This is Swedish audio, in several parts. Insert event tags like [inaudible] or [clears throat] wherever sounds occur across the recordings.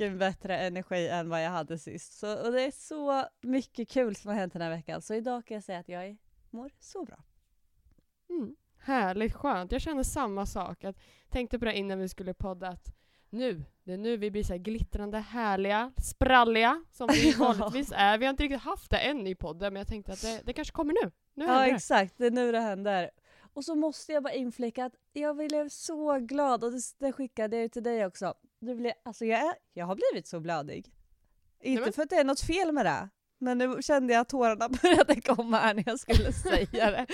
Mycket bättre energi än vad jag hade sist. Så, och det är så mycket kul som har hänt den här veckan. Så idag kan jag säga att jag är, mår så bra. Mm. Härligt skönt. Jag känner samma sak. Jag tänkte på det innan vi skulle podda att nu, det är nu vi blir så här glittrande, härliga, spralliga som vi [laughs] vanligtvis är. Vi har inte riktigt haft det än i podden men jag tänkte att det, det kanske kommer nu. Nu Ja det. exakt, det är nu det händer. Och så måste jag bara inflika att jag blev så glad och det, det skickade jag ju till dig också. Du blev, alltså jag, är, jag har blivit så blödig. Inte men- för att det är något fel med det, men nu kände jag att tårarna [laughs] började komma här när jag skulle [laughs] säga det.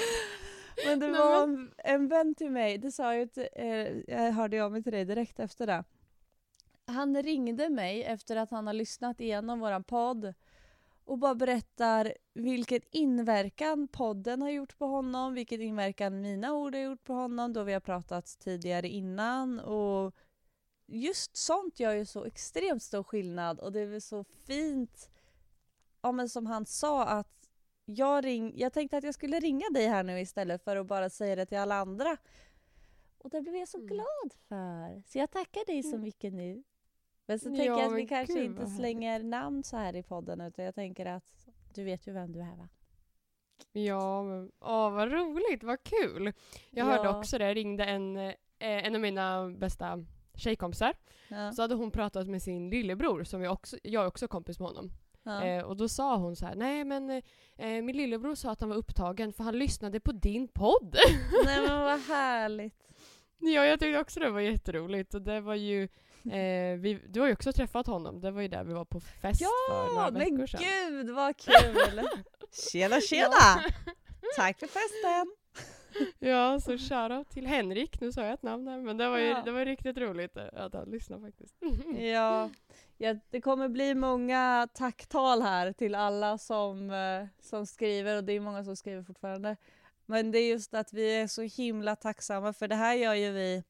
Men det var en, en vän till mig, det sa jag, till, eh, jag hörde av mig till dig direkt efter det. Han ringde mig efter att han har lyssnat igenom våran podd och bara berättar vilken inverkan podden har gjort på honom, vilken inverkan mina ord har gjort på honom då vi har pratat tidigare innan och just sånt gör ju så extremt stor skillnad och det är väl så fint, ja men som han sa att jag, ring, jag tänkte att jag skulle ringa dig här nu istället för att bara säga det till alla andra. Och det blev jag så Mm. glad för. Så jag tackar dig så Mm. mycket nu. Men så Ja, tänker jag att vi kanske gud, inte slänger namn så här i podden utan jag tänker att du vet ju vem du är va? Ja, men åh vad roligt, vad kul. Jag hörde Ja. också det, jag ringde en, eh, en av mina bästa tjejkompisar. Ja. Så hade hon pratat med sin lillebror, som jag också, jag är också kompis med honom. Ja. Eh, och då sa hon så här: nej men eh, min lillebror sa att han var upptagen för han lyssnade på din podd. [laughs] Nej men vad härligt. ja, jag tyckte också det var jätteroligt. Och det var ju, eh, vi, du har ju också träffat honom, det var ju där vi var på fest för några Ja men veckor sedan. gud vad kul! [laughs] tjena tjena! Tack för festen! [laughs] Ja, så shoutout till Henrik, nu sa jag ett namn här, men det var ju Ja. det var riktigt roligt att han lyssnade faktiskt. [laughs] Ja, ja, det kommer bli många tacktal här till alla som, eh, som skriver och det är många som skriver fortfarande. Men det är just att vi är så himla tacksamma för det här gör ju vi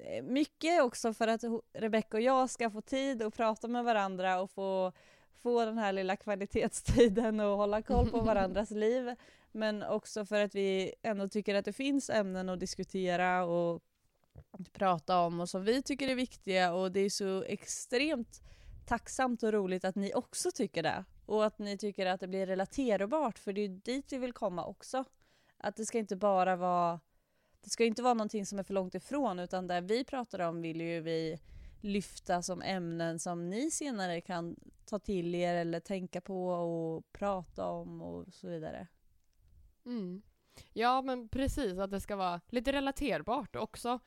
eh, mycket också för att Rebecca och jag ska få tid att prata med varandra och få, få den här lilla kvalitetstiden och hålla koll på [laughs] varandras liv. Men också för att vi ändå tycker att det finns ämnen att diskutera och prata om och som vi tycker är viktiga och det är så extremt tacksamt och roligt att ni också tycker det. Och att ni tycker att det blir relaterbart för det är ju dit vi vill komma också. Att det ska inte bara vara det ska inte vara någonting som är för långt ifrån utan det vi pratar om vill ju vi lyfta som ämnen som ni senare kan ta till er eller tänka på och prata om och så vidare. Mm. Ja, men precis, att det ska vara lite relaterbart också.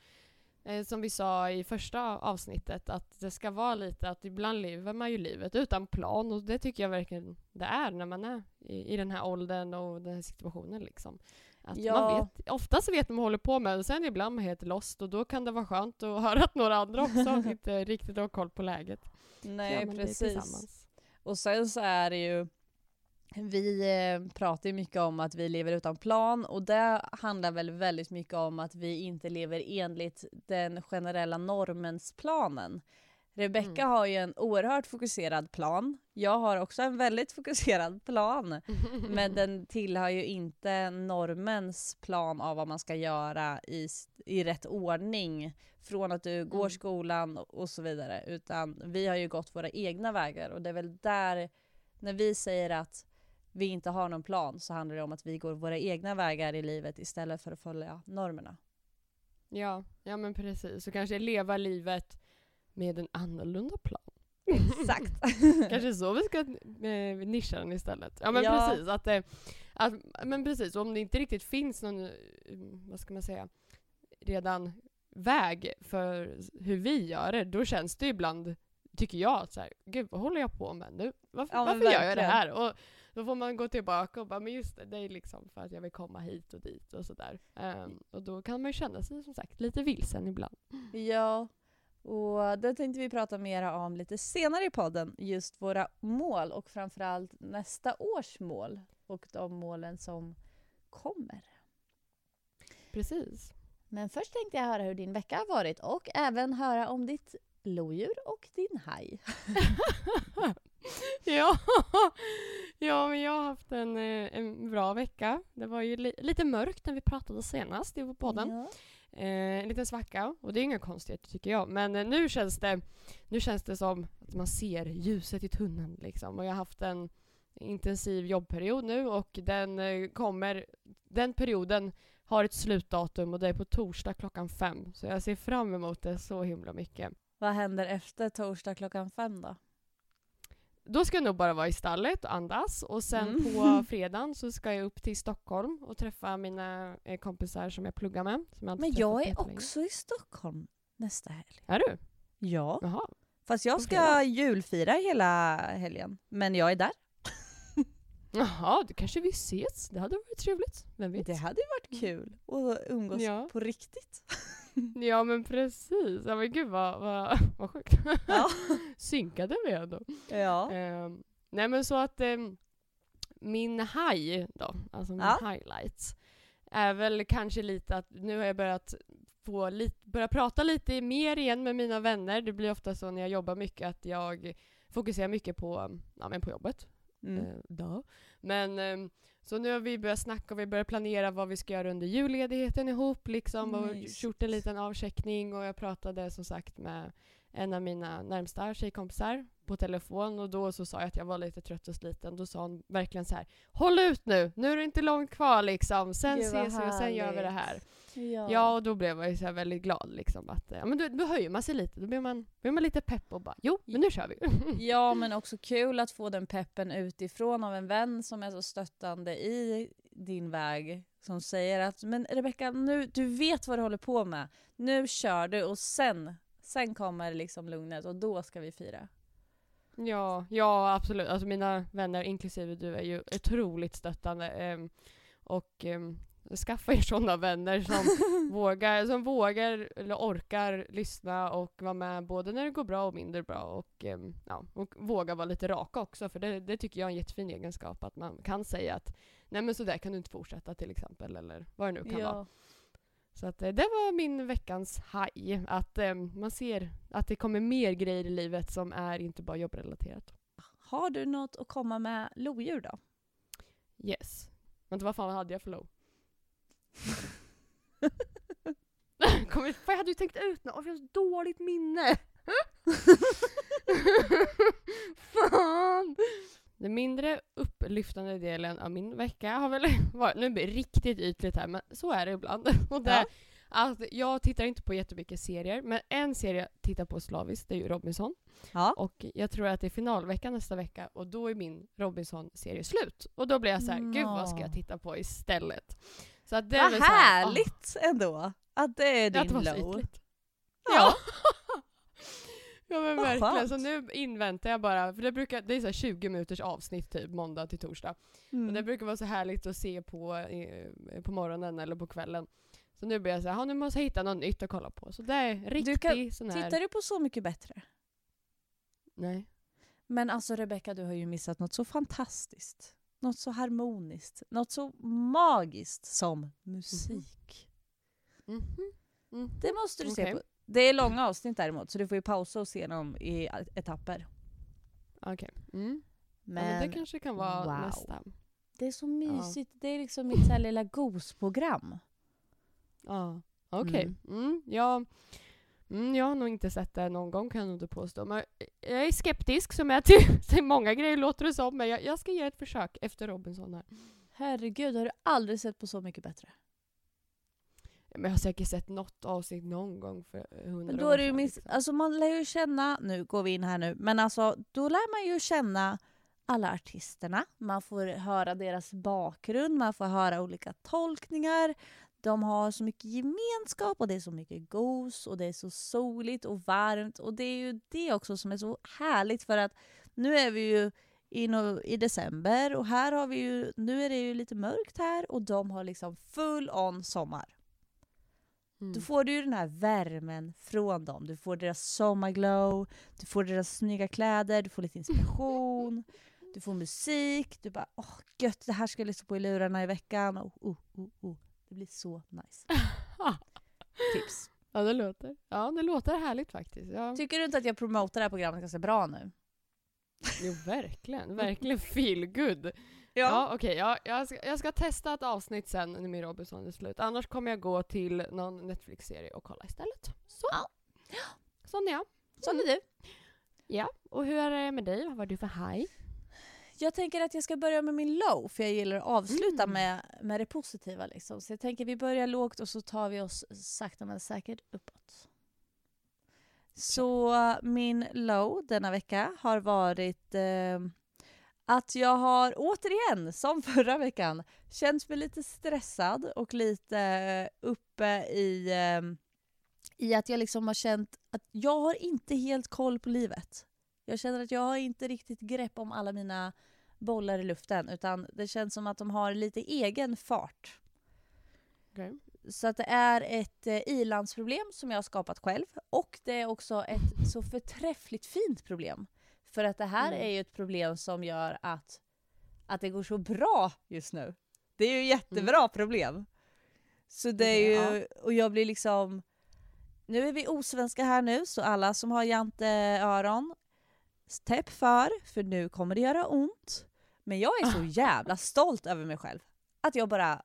Eh, som vi sa i första avsnittet, att det ska vara lite att ibland lever man ju livet utan plan och det tycker jag verkligen det är när man är i, i den här åldern och den här situationen liksom. Att Ja. man vet, oftast vet man vad man håller på med, men sen ibland är man helt lost och då kan det vara skönt att [laughs] höra att några andra också [laughs] inte riktigt har koll på läget. Nej det precis. Och sen så är det ju, vi eh, pratar ju mycket om att vi lever utan plan och det handlar väl väldigt mycket om att vi inte lever enligt den generella normens planen. Rebecca Mm. har ju en oerhört fokuserad plan. Jag har också en väldigt [laughs] fokuserad plan. Men den tillhör ju inte normens plan av vad man ska göra i, i rätt ordning från att du går Mm. skolan och så vidare. Utan vi har ju gått våra egna vägar och det är väl där, när vi säger att vi inte har någon plan så handlar det om att vi går våra egna vägar i livet istället för att följa normerna. Ja, ja men precis. Så kanske leva livet med en annorlunda plan. Exakt! [laughs] Kanske så vi ska eh, nischa den istället. Ja men Ja. precis. Att, eh, att, men precis, om det inte riktigt finns någon, eh, vad ska man säga, redan väg för hur vi gör det, då känns det ibland, tycker jag, att så här, gud vad håller jag på med nu? Varför, Ja, varför gör jag det här? Och då får man gå tillbaka och bara, men just det, det är liksom för att jag vill komma hit och dit och sådär. Ehm, och då kan man ju känna sig som sagt lite vilsen ibland. Ja, Och det tänkte vi prata mer om lite senare i podden, just våra mål och framförallt nästa års mål och de målen som kommer. Precis. Men först tänkte jag höra hur din vecka har varit och även höra om ditt lodjur och din haj. [laughs] [laughs] ja. ja, men jag har haft en, eh, en bra vecka. Det var ju li lite mörkt när vi pratade senast i podden. Ja. Eh, en liten svacka och det är inga konstigheter tycker jag. Men eh, nu känns det nu känns det som att man ser ljuset i tunneln liksom. Och jag har haft en intensiv jobbperiod nu och den eh, kommer, den perioden har ett slutdatum och det är på torsdag klockan fem. Så jag ser fram emot det så himla mycket. Vad händer efter torsdag klockan fem då? Då ska jag nog bara vara i stallet och andas och sen Mm. på [laughs] fredagen så ska jag upp till Stockholm och träffa mina eh, kompisar som jag pluggar med. Som jag Men jag är också i Stockholm nästa helg. Är du? Ja. Jaha. Fast jag ska julfira hela helgen. Men jag är där. Jaha, då kanske vi ses. Det hade varit trevligt. Vem vet? Det hade varit kul att umgås Ja. på riktigt. [laughs] [laughs] Ja men precis. Ja men gud vad, vad, [laughs] vad sjukt. Ja. [laughs] Synkade vi ändå. Ja. Ehm, nej men så att ehm, min haj då, alltså min Ja. highlights, är väl kanske lite att nu har jag börjat få lite, börja prata lite mer igen med mina vänner. Det blir ofta så när jag jobbar mycket att jag fokuserar mycket på, ja, men på jobbet. Mm. Eh, då. Men ehm, så nu har vi börjat snacka och vi börjar planera vad vi ska göra under julledigheten ihop liksom och Mysigt. gjort en liten avcheckning och jag pratade som sagt med en av mina närmsta tjejkompisar på telefon och då så sa jag att jag var lite trött och sliten. Då sa hon verkligen så här Håll ut nu! Nu är det inte långt kvar liksom. Sen ses vi och sen gör vi det här. Ja. Ja, och då blev jag ju så väldigt glad liksom att ja, men då, då höjer man sig lite. Då blir man, blir man lite pepp och bara jo, men nu kör vi. [laughs] ja, men också kul att få den peppen utifrån av en vän som är så stöttande i din väg. Som säger att men Rebecka, nu, du vet vad du håller på med. Nu kör du och sen, sen kommer liksom lugnet och då ska vi fira. Ja, ja absolut. Alltså mina vänner, inklusive du, är ju otroligt stöttande. ehm, och ehm, skaffa er sådana vänner som [laughs] vågar, som vågar eller orkar lyssna och vara med både när det går bra och mindre bra. Och, ehm, ja, och våga vara lite raka också, för det, det tycker jag är en jättefin egenskap. Att man kan säga att nej men så där kan du inte fortsätta till exempel, eller vad det nu kan vara. Ja. Så att, eh, det var min veckans haj. Att eh, man ser att det kommer mer grejer i livet som är inte bara jobbrelaterat. Har du något att komma med lodjur då? Yes. Vänta, vad fan hade jag för low? [laughs] Kom, igen, fan, jag hade ju tänkt ut något, jag har så dåligt minne. [laughs] fan! Den mindre upplyftande delen av min vecka har väl [laughs] varit, nu blir det riktigt ytligt här men så är det ibland. Och det, Ja. att jag tittar inte på jättemycket serier men en serie jag tittar på slaviskt det är ju Robinson. Ja. Och jag tror att det är finalvecka nästa vecka och då är min Robinson-serie slut. Och då blir jag så här, gud vad ska jag titta på istället? Så att det Vad väl så här, härligt ändå att det är att det din så low. ytligt. Ja. [laughs] Ja men Vad verkligen, så skönt. nu inväntar jag bara, för det brukar, det är så här 20 minuters avsnitt typ måndag till torsdag. Och det Mm. brukar vara så härligt att se på, eh, på morgonen eller på kvällen. Så nu blir jag så här, "Ja, nu måste jag hitta något nytt att kolla på. Så det är riktig kan- sån här... Tittar du på Så mycket bättre? Nej. Men alltså Rebecca, du har ju missat något så fantastiskt. Något så harmoniskt. Något så magiskt som musik. Mhm. Mhm. Det måste du se Okej. på. Det är långa avsnitt däremot, så du får ju pausa och se dem i etapper. Okej. Mm. Men, ja, men det kanske kan vara wow. nästa. det är så mysigt. Det är liksom mitt så här lilla gosprogram. Ja, okej. Mm. Mm. ja, mm, jag har nog inte sett det någon gång kan jag nog inte påstå. Men jag är skeptisk som jag till, [laughs] till många grejer låter det som. Men jag, jag ska ge ett försök efter Robinson här. Herregud, har du aldrig sett på Så mycket bättre? Men jag har säkert sett något avsnitt någon gång för hundra Men då är det ju miss- liksom. alltså man lär ju känna, nu går vi in här nu, men alltså då lär man ju känna alla artisterna. Man får höra deras bakgrund, man får höra olika tolkningar. De har så mycket gemenskap och det är så mycket gos och det är så soligt och varmt. Och det är ju det också som är så härligt för att nu är vi ju i, no- i december och här har vi ju, nu är det ju lite mörkt här och de har liksom full on sommar. Mm. Då får du ju den här värmen från dem. Du får deras sommarglow, du får deras snygga kläder, du får lite inspiration, du får musik. Du bara åh gött, det här ska jag lyssna på i lurarna i veckan. Oh, oh, oh, oh. Det blir så nice. [laughs] Tips. Ja, det låter, ja, det låter härligt faktiskt. Ja. Tycker du inte att jag promotar det här programmet ganska bra nu? Jo, verkligen. Verkligen feel good. Ja, okej. ja, jag, ska, jag ska testa ett avsnitt sen när min Robinson är slut. Annars kommer jag gå till någon Netflix-serie och kolla istället. Så. Ja. Sån är jag. Sån är du. Ja. Och hur är det med dig? Vad var du för high? Jag tänker att jag ska börja med min low, för jag gillar att avsluta Mm. med, med det positiva. Liksom. Så jag tänker vi börjar lågt och så tar vi oss sakta men säkert uppåt. Så min low denna vecka har varit eh, att jag har återigen, som [laughs] förra veckan, känt mig lite stressad och lite uppe i, eh, i att jag liksom har känt att jag har inte helt koll på livet. Jag känner att jag har inte riktigt grepp om alla mina bollar i luften utan det känns som att de har lite egen fart. Okej. Så att det är ett eh, ilandsproblem som jag har skapat själv och det är också ett så förträffligt fint problem. För att det här Mm. är ju ett problem som gör att, att det går så bra just nu. Det är ju jättebra problem. Så det är ju, och jag blir liksom, nu är vi osvenska här nu så alla som har janteöron, täpp för, för nu kommer det göra ont. Men jag är så jävla stolt över mig själv. Att jag bara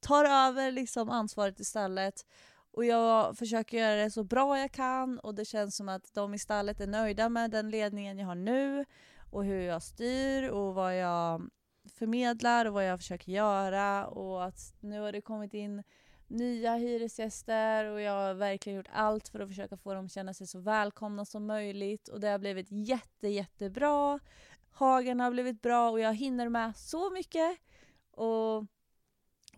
tar över liksom ansvaret istället. Och jag försöker göra det så bra jag kan och det känns som att de i stallet är nöjda med den ledningen jag har nu och hur jag styr och vad jag förmedlar och vad jag försöker göra och att nu har det kommit in nya hyresgäster och jag har verkligen gjort allt för att försöka få dem att känna sig så välkomna som möjligt och det har blivit jätte jättebra. Hagen har blivit bra och jag hinner med så mycket och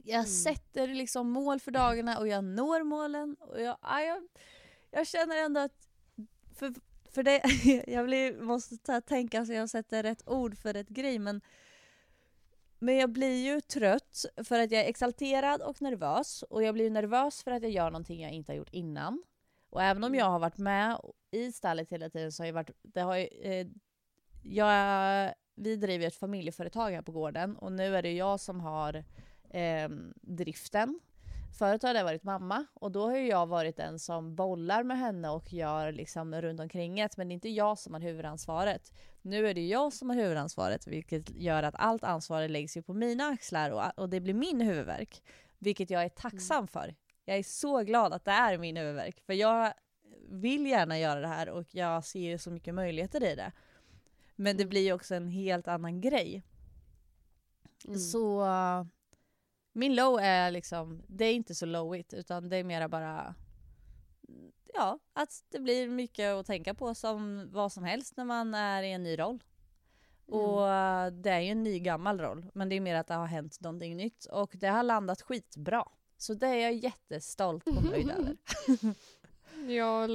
jag Mm. sätter liksom mål för dagarna och jag når målen och jag, ja, jag, jag känner ändå att för, för det, [laughs] jag blir, måste tänka så jag sätter rätt ord för rätt grej men men jag blir ju trött för att jag är exalterad och nervös och jag blir nervös för att jag gör någonting jag inte har gjort innan. Och även om Mm. jag har varit med i stallet hela tiden så har jag varit, det har eh, jag, vi driver ett familjeföretag här på gården och nu är det jag som har eh, driften. Förut har det varit mamma och då har jag varit den som bollar med henne och gör liksom runt omkring det men det är inte jag som har huvudansvaret. Nu är det jag som har huvudansvaret vilket gör att allt ansvar läggs ju på mina axlar och, och det blir min huvudvärk. Vilket jag är tacksam för. Jag är så glad att det är min huvudvärk för jag vill gärna göra det här och jag ser så mycket möjligheter i det. Men det blir ju också en helt annan grej. Mm. Så min low är liksom, det är inte så lowigt utan det är mera bara Ja, att det blir mycket att tänka på som vad som helst när man är i en ny roll. Mm. Och det är ju en ny gammal roll men det är mer att det har hänt någonting nytt och det har landat skitbra. Så det är jag jättestolt och nöjd [laughs] över. Ja,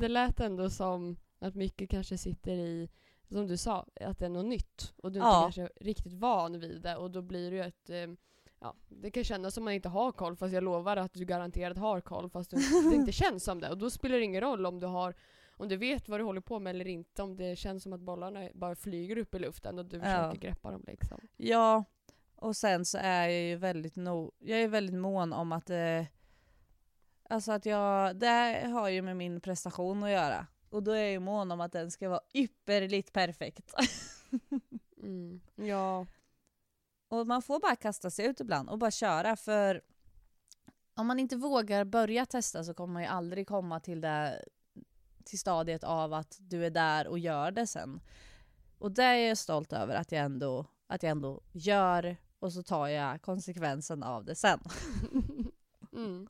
det lät ändå som att mycket kanske sitter i, som du sa, att det är något nytt. Och du är Ja. inte kanske riktigt van vid det och då blir det ju ett eh, Ja, det kan kännas som man inte har koll fast jag lovar att du garanterat har koll fast du, det inte [laughs] känns som det. Och då spelar det ingen roll om du har om du vet vad du håller på med eller inte, om det känns som att bollarna bara flyger upp i luften och du försöker Ja. greppa dem liksom. Ja, och sen så är jag ju väldigt no jag är väldigt mån om att eh, Alltså att jag, det har ju med min prestation att göra. Och då är jag ju mån om att den ska vara ypperligt perfekt. [laughs] Mm. Ja. och man får bara kasta sig ut ibland och bara köra för om man inte vågar börja testa så kommer man ju aldrig komma till det till stadiet av att du är där och gör det sen. Och det är jag stolt över att jag ändå, att jag ändå gör och så tar jag konsekvensen av det sen. [laughs] Mm,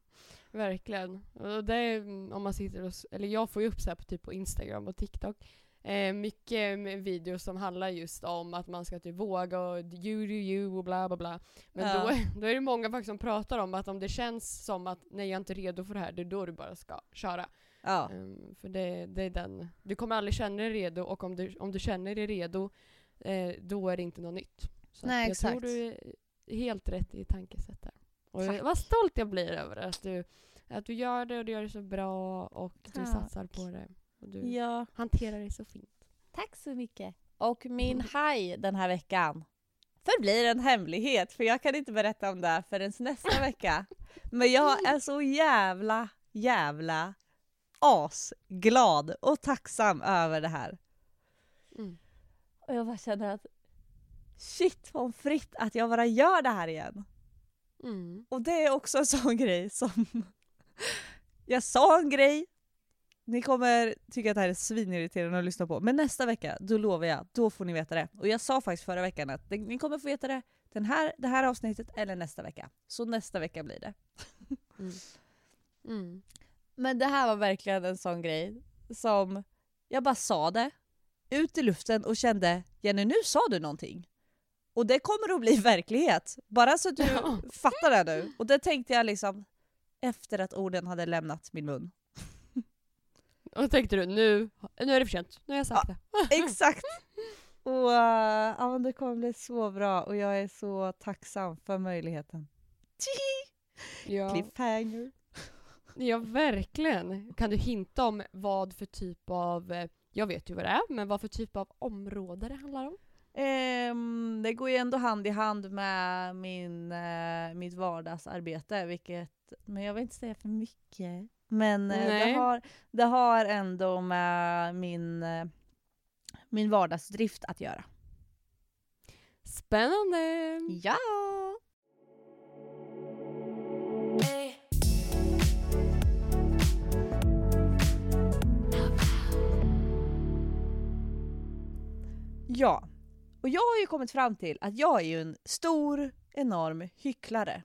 verkligen. Och det är, mm, om man sitter och, eller jag får ju upp så här på, typ på Instagram och TikTok, eh, mycket videos som handlar just om att man ska typ våga och you do you och bla bla bla. Men Ja. då, [laughs] då är det många faktiskt som pratar om att om det känns som att nej jag är inte redo för det här, det är då du bara ska köra. Ja, Ehm, för det, det är den, du kommer aldrig känna dig redo och om du, om du känner dig redo, eh, då är det inte något nytt. Så Nej, jag exakt. tror du är helt rätt i tankesätt där. Och jag, vad stolt jag blir över att du att du gör det och du gör det så bra och du Tack. satsar på det. Och du Ja, hanterar det så fint. tack så mycket. Och min haj den här veckan förblir en hemlighet för jag kan inte berätta om det förrän nästa [laughs] vecka. Men jag är så jävla, jävla asglad och tacksam över det här. Mm. Och jag bara känner att shit vad fritt att jag bara gör det här igen. Mm. Och det är också en [laughs] sån grej som... [laughs] jag sa en grej, ni kommer tycka att det här är svinirriterande att lyssna på, men nästa vecka, då lovar jag, då får ni veta det. Och jag sa faktiskt förra veckan att ni kommer få veta det den här, det här avsnittet eller nästa vecka. Så nästa vecka blir det. Mm. Mm. Men det här var verkligen en sån grej som jag bara sa det ut i luften och kände Jenny nu sa du någonting. Och det kommer att bli verklighet. Bara så att du [laughs] Ja. fattar det nu. Och det tänkte jag liksom efter att orden hade lämnat min mun. [laughs] Och då tänkte du, nu, nu är det för sent. Nu har jag sagt det. [laughs] Exakt! Och uh, ja, men det kommer bli så bra och jag är så tacksam för möjligheten. Ja. Cliffhanger. ja, verkligen. Kan du hinta om vad för typ av, eh, jag vet ju vad det är, men vad för typ av område det handlar om? Ehm, det går ju ändå hand i hand med min, eh, mitt vardagsarbete, vilket, men jag vill inte säga för mycket. Men eh, det, har, det har ändå med min, eh, min vardagsdrift att göra. Spännande! Ja! Ja, och jag har ju kommit fram till att jag är ju en stor, enorm hycklare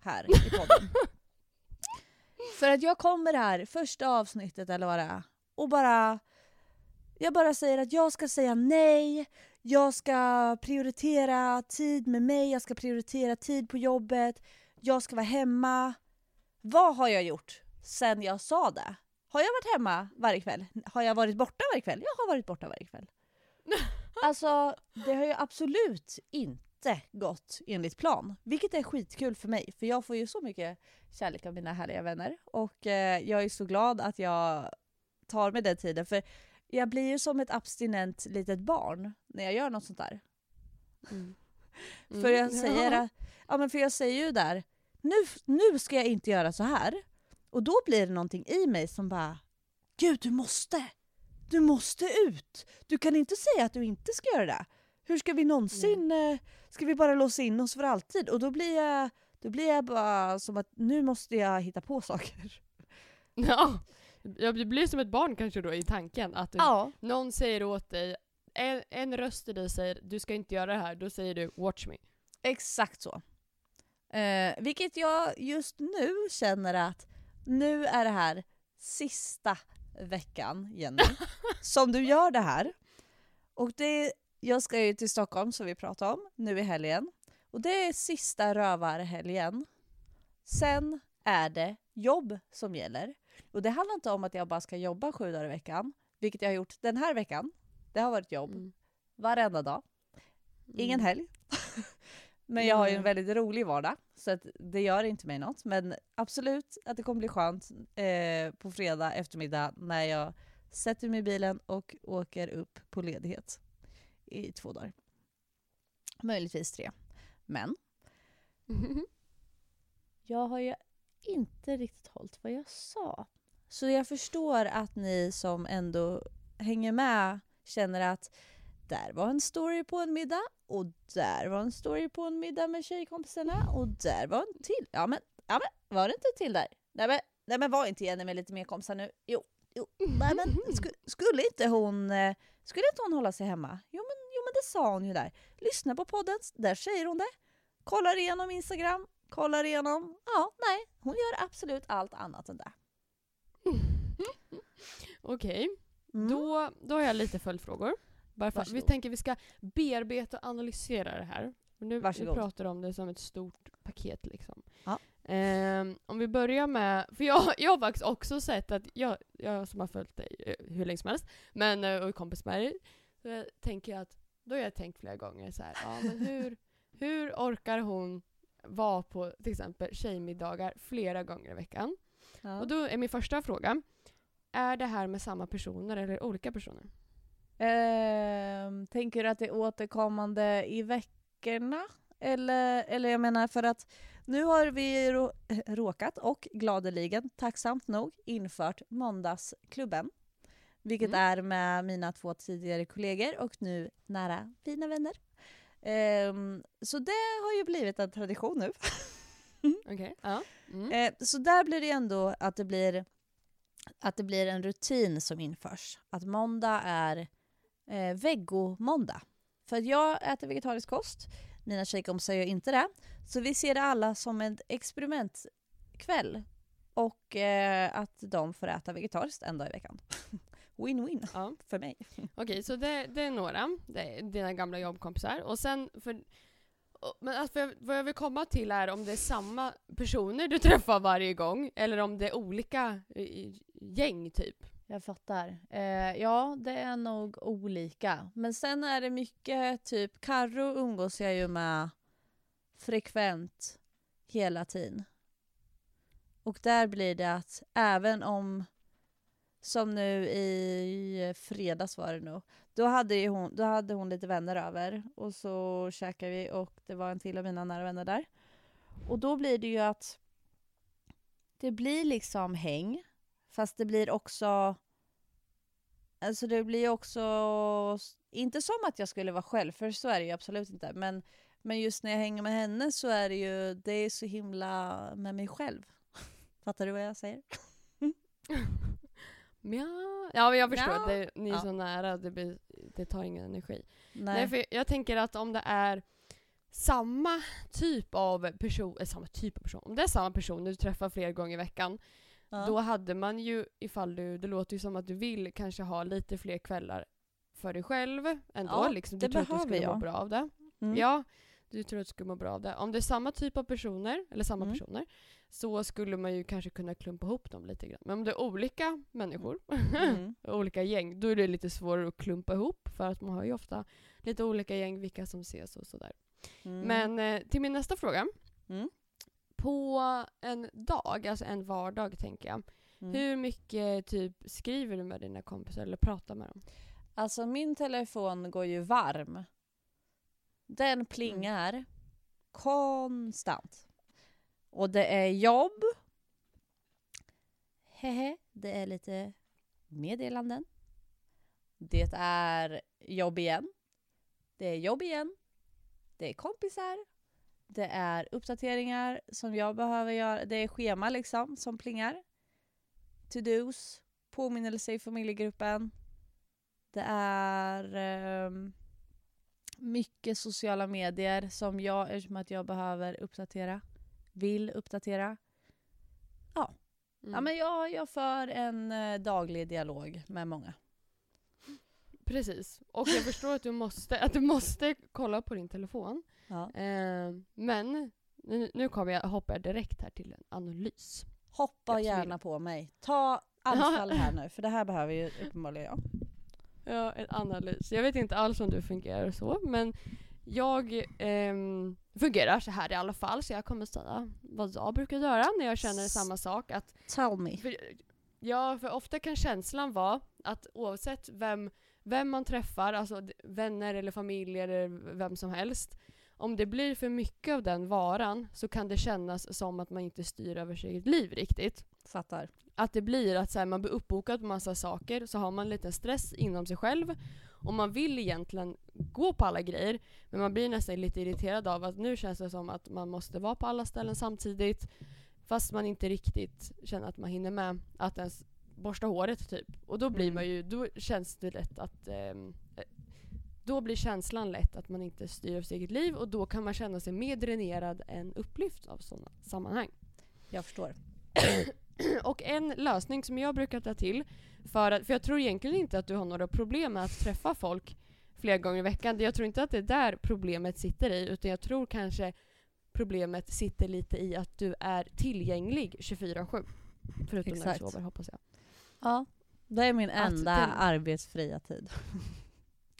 här i podden. [laughs] För att jag kommer här, första avsnittet eller vad det är, och bara... Jag bara säger att jag ska säga nej, jag ska prioritera tid med mig, jag ska prioritera tid på jobbet, jag ska vara hemma. Vad har jag gjort sen jag sa det? Har jag varit hemma varje kväll? Har jag varit borta varje kväll? Jag har varit borta varje kväll. [laughs] Alltså, det har ju absolut inte gått enligt plan. Vilket är skitkul för mig, för jag får ju så mycket kärlek av mina härliga vänner. Och eh, jag är så glad att jag tar mig den tiden, för jag blir ju som ett abstinent litet barn när jag gör något sånt där. Mm. [laughs] För jag Mm, säger, ja. att- ja, men för jag säger ju där, nu, nu ska jag inte göra så här. Och då blir det någonting i mig som bara, gud du måste! Du måste ut! Du kan inte säga att du inte ska göra det. Hur ska vi någonsin, eh, ska vi bara låsa in oss för alltid? Och då blir jag, då blir jag bara som att nu måste jag hitta på saker. [laughs] Ja. Ja, det blir som ett barn kanske då i tanken. Att du, Ja. någon säger åt dig, en, en röst i dig säger du ska inte göra det här, då säger du watch me. Exakt så. Eh, vilket jag just nu känner att nu är det här sista veckan, Jenny, [laughs] som du gör det här. Och det, jag ska ju till Stockholm som vi pratade om nu i helgen. Och det är sista rövarhelgen. Sen är det jobb som gäller. Och det handlar inte om att jag bara ska jobba sju dagar i veckan, vilket jag har gjort den här veckan. Det har varit jobb Mm. varenda dag. Ingen Mm. helg. [laughs] men jag har ju en Nej. väldigt rolig vardag, så att det gör inte mig något. Men absolut att det kommer bli skönt eh, på fredag eftermiddag när jag sätter mig i bilen och åker upp på ledighet i två dagar. Möjligtvis tre. Men [laughs] jag har ju inte riktigt hållit vad jag sa. Så jag förstår att ni som ändå hänger med känner att där var en story på en middag och där var en story på en middag med tjejkompisarna och där var en till. Ja men, ja, men var det inte till där? Nej men, nej, men var inte Jenny med lite mer kompisar nu? Jo, jo. Nej, men [laughs] sku, skulle inte hon eh, skulle inte hon hålla sig hemma? Jo men, jo men det sa hon ju där. Lyssna på podden, där säger hon det. Kollar igenom Instagram, kollar igenom... Ja, nej, hon gör absolut allt annat än det. [laughs] Okej, Mm. då, då har jag lite följdfrågor. Bara för, vi tänker vi ska bearbeta och analysera det här. Nu, vi Varsågod. pratar om det som ett stort paket liksom. Ja. Ehm, om vi börjar med, för jag, jag har faktiskt också sett att jag, jag som har följt dig eh, hur länge som helst, men, eh, och är kompis med dig, så jag tänker jag att, då har jag tänkt flera gånger så här, ja men hur, [laughs] hur orkar hon vara på till exempel tjejmiddagar flera gånger i veckan? Ja. Och då är min första fråga, är det här med samma personer eller olika personer? Ehm, tänker du att det är återkommande i veckorna? Eller, eller jag menar för att nu har vi rå, [laughs] råkat och gladeligen, tacksamt nog, infört Måndagsklubben. Vilket Mm. är med mina två tidigare kollegor och nu nära fina vänner. Ehm, så det har ju blivit en tradition nu. [laughs] Okej. Ja. Mm. Eh, så där blir det ändå att det blir, att det blir en rutin som införs. Att måndag är eh, veggomåndag. För jag äter vegetarisk kost, mina tjejkompisar gör inte det. Så vi ser det alla som en experimentkväll. Och eh, att de får äta vegetariskt en dag i veckan. [laughs] Win-win Ja. för mig. [laughs] Okej, så det, det är några, det är dina gamla jobbkompisar. Och sen, för, men alltså, vad jag- vad jag vill komma till är om det är samma personer du [laughs] träffar varje gång, eller om det är olika gäng typ. Jag fattar. Eh, ja, det är nog olika. Men sen är det mycket typ, Karro umgås jag ju med frekvent hela tiden. Och där blir det att även om, som nu i fredags var det nog, då hade, ju hon, då hade hon lite vänner över och så käkade vi och det var en till av mina nära vänner där. Och då blir det ju att det blir liksom häng, fast det blir också Alltså det blir också, inte som att jag skulle vara själv, för så är det ju absolut inte. Men, men just när jag hänger med henne så är det ju, det är så himla med mig själv. [laughs] Fattar du vad jag säger? [laughs] Ja, ja men jag förstår, Ja. det, ni är Ja. så nära, det, blir, det tar ingen energi. Nej. Nej, för jag tänker att om det är samma typ av person, äh, samma typ av person, om det är samma person du träffar flera gånger i veckan, ja. då hade man ju, ifall du, det låter ju som att du vill kanske ha lite fler kvällar för dig själv ändå, Ja, liksom. Du det tror att du skulle må jag. bra av det. Mm. Ja, du tror att du skulle må bra av det. Om det är samma typ av personer, eller samma Mm. personer, så skulle man ju kanske kunna klumpa ihop dem lite grann. Men om det är olika människor, Mm. [laughs] olika gäng, då är det lite svårare att klumpa ihop för att man har ju ofta lite olika gäng, vilka som ses och sådär. Mm. Men eh, till min nästa fråga. Mm. På en dag, alltså en vardag tänker jag, Mm. hur mycket typ skriver du med dina kompisar eller pratar med dem? Alltså min telefon går ju varm. Den plingar konstant. Och det är jobb. Hehe, det är lite meddelanden. Det är jobb igen. Det är jobb igen. Det är kompisar. Det är uppdateringar som jag behöver göra. Det är schema liksom som plingar. To-dos. Påminnelse i familjegruppen. Det är ehm, mycket sociala medier som jag, eftersom att jag behöver uppdatera, vill uppdatera. Mm. Ja, men jag, jag för en eh, daglig dialog med många. Precis. Och jag förstår att du måste, att du måste kolla på din telefon. Ja. Eh, men nu, nu kommer jag, hoppar jag direkt här till en analys. Hoppa Jag gärna på mig. Ta anfall [laughs] här nu, för det här behöver ju uppenbarligen jag. Ja, en analys. Jag vet inte alls om du fungerar så, men jag ehm, fungerar så här i alla fall, så jag kommer säga vad jag brukar göra när jag känner samma sak. Att, Tell me. för, ja, för ofta kan känslan vara att oavsett vem, vem man träffar, alltså vänner eller familj eller vem som helst, om det blir för mycket av den varan så kan det kännas som att man inte styr över sitt eget liv riktigt Fattar. att det blir att så här, man blir uppbokad på massa saker så har man lite stress inom sig själv och man vill egentligen gå på alla grejer men man blir nästan lite irriterad av att nu känns det som att man måste vara på alla ställen samtidigt fast man inte riktigt känner att man hinner med att ens borsta håret typ. Och då blir Mm. man ju, då känns det lätt att eh, då blir känslan lätt att man inte styr över sitt eget liv och då kan man känna sig mer dränerad än upplyft av sådana sammanhang. Jag förstår. [clears throat] Och en lösning som jag brukar ta till, för, att, för jag tror egentligen inte att du har några problem med att träffa folk flera gånger i veckan. Jag tror inte att det är där problemet sitter i, utan jag tror kanske problemet sitter lite i att du är tillgänglig 24-7. Förutom när Exakt. du sover hoppas jag. Ja. Det är min enda arbetsfria tid. [laughs]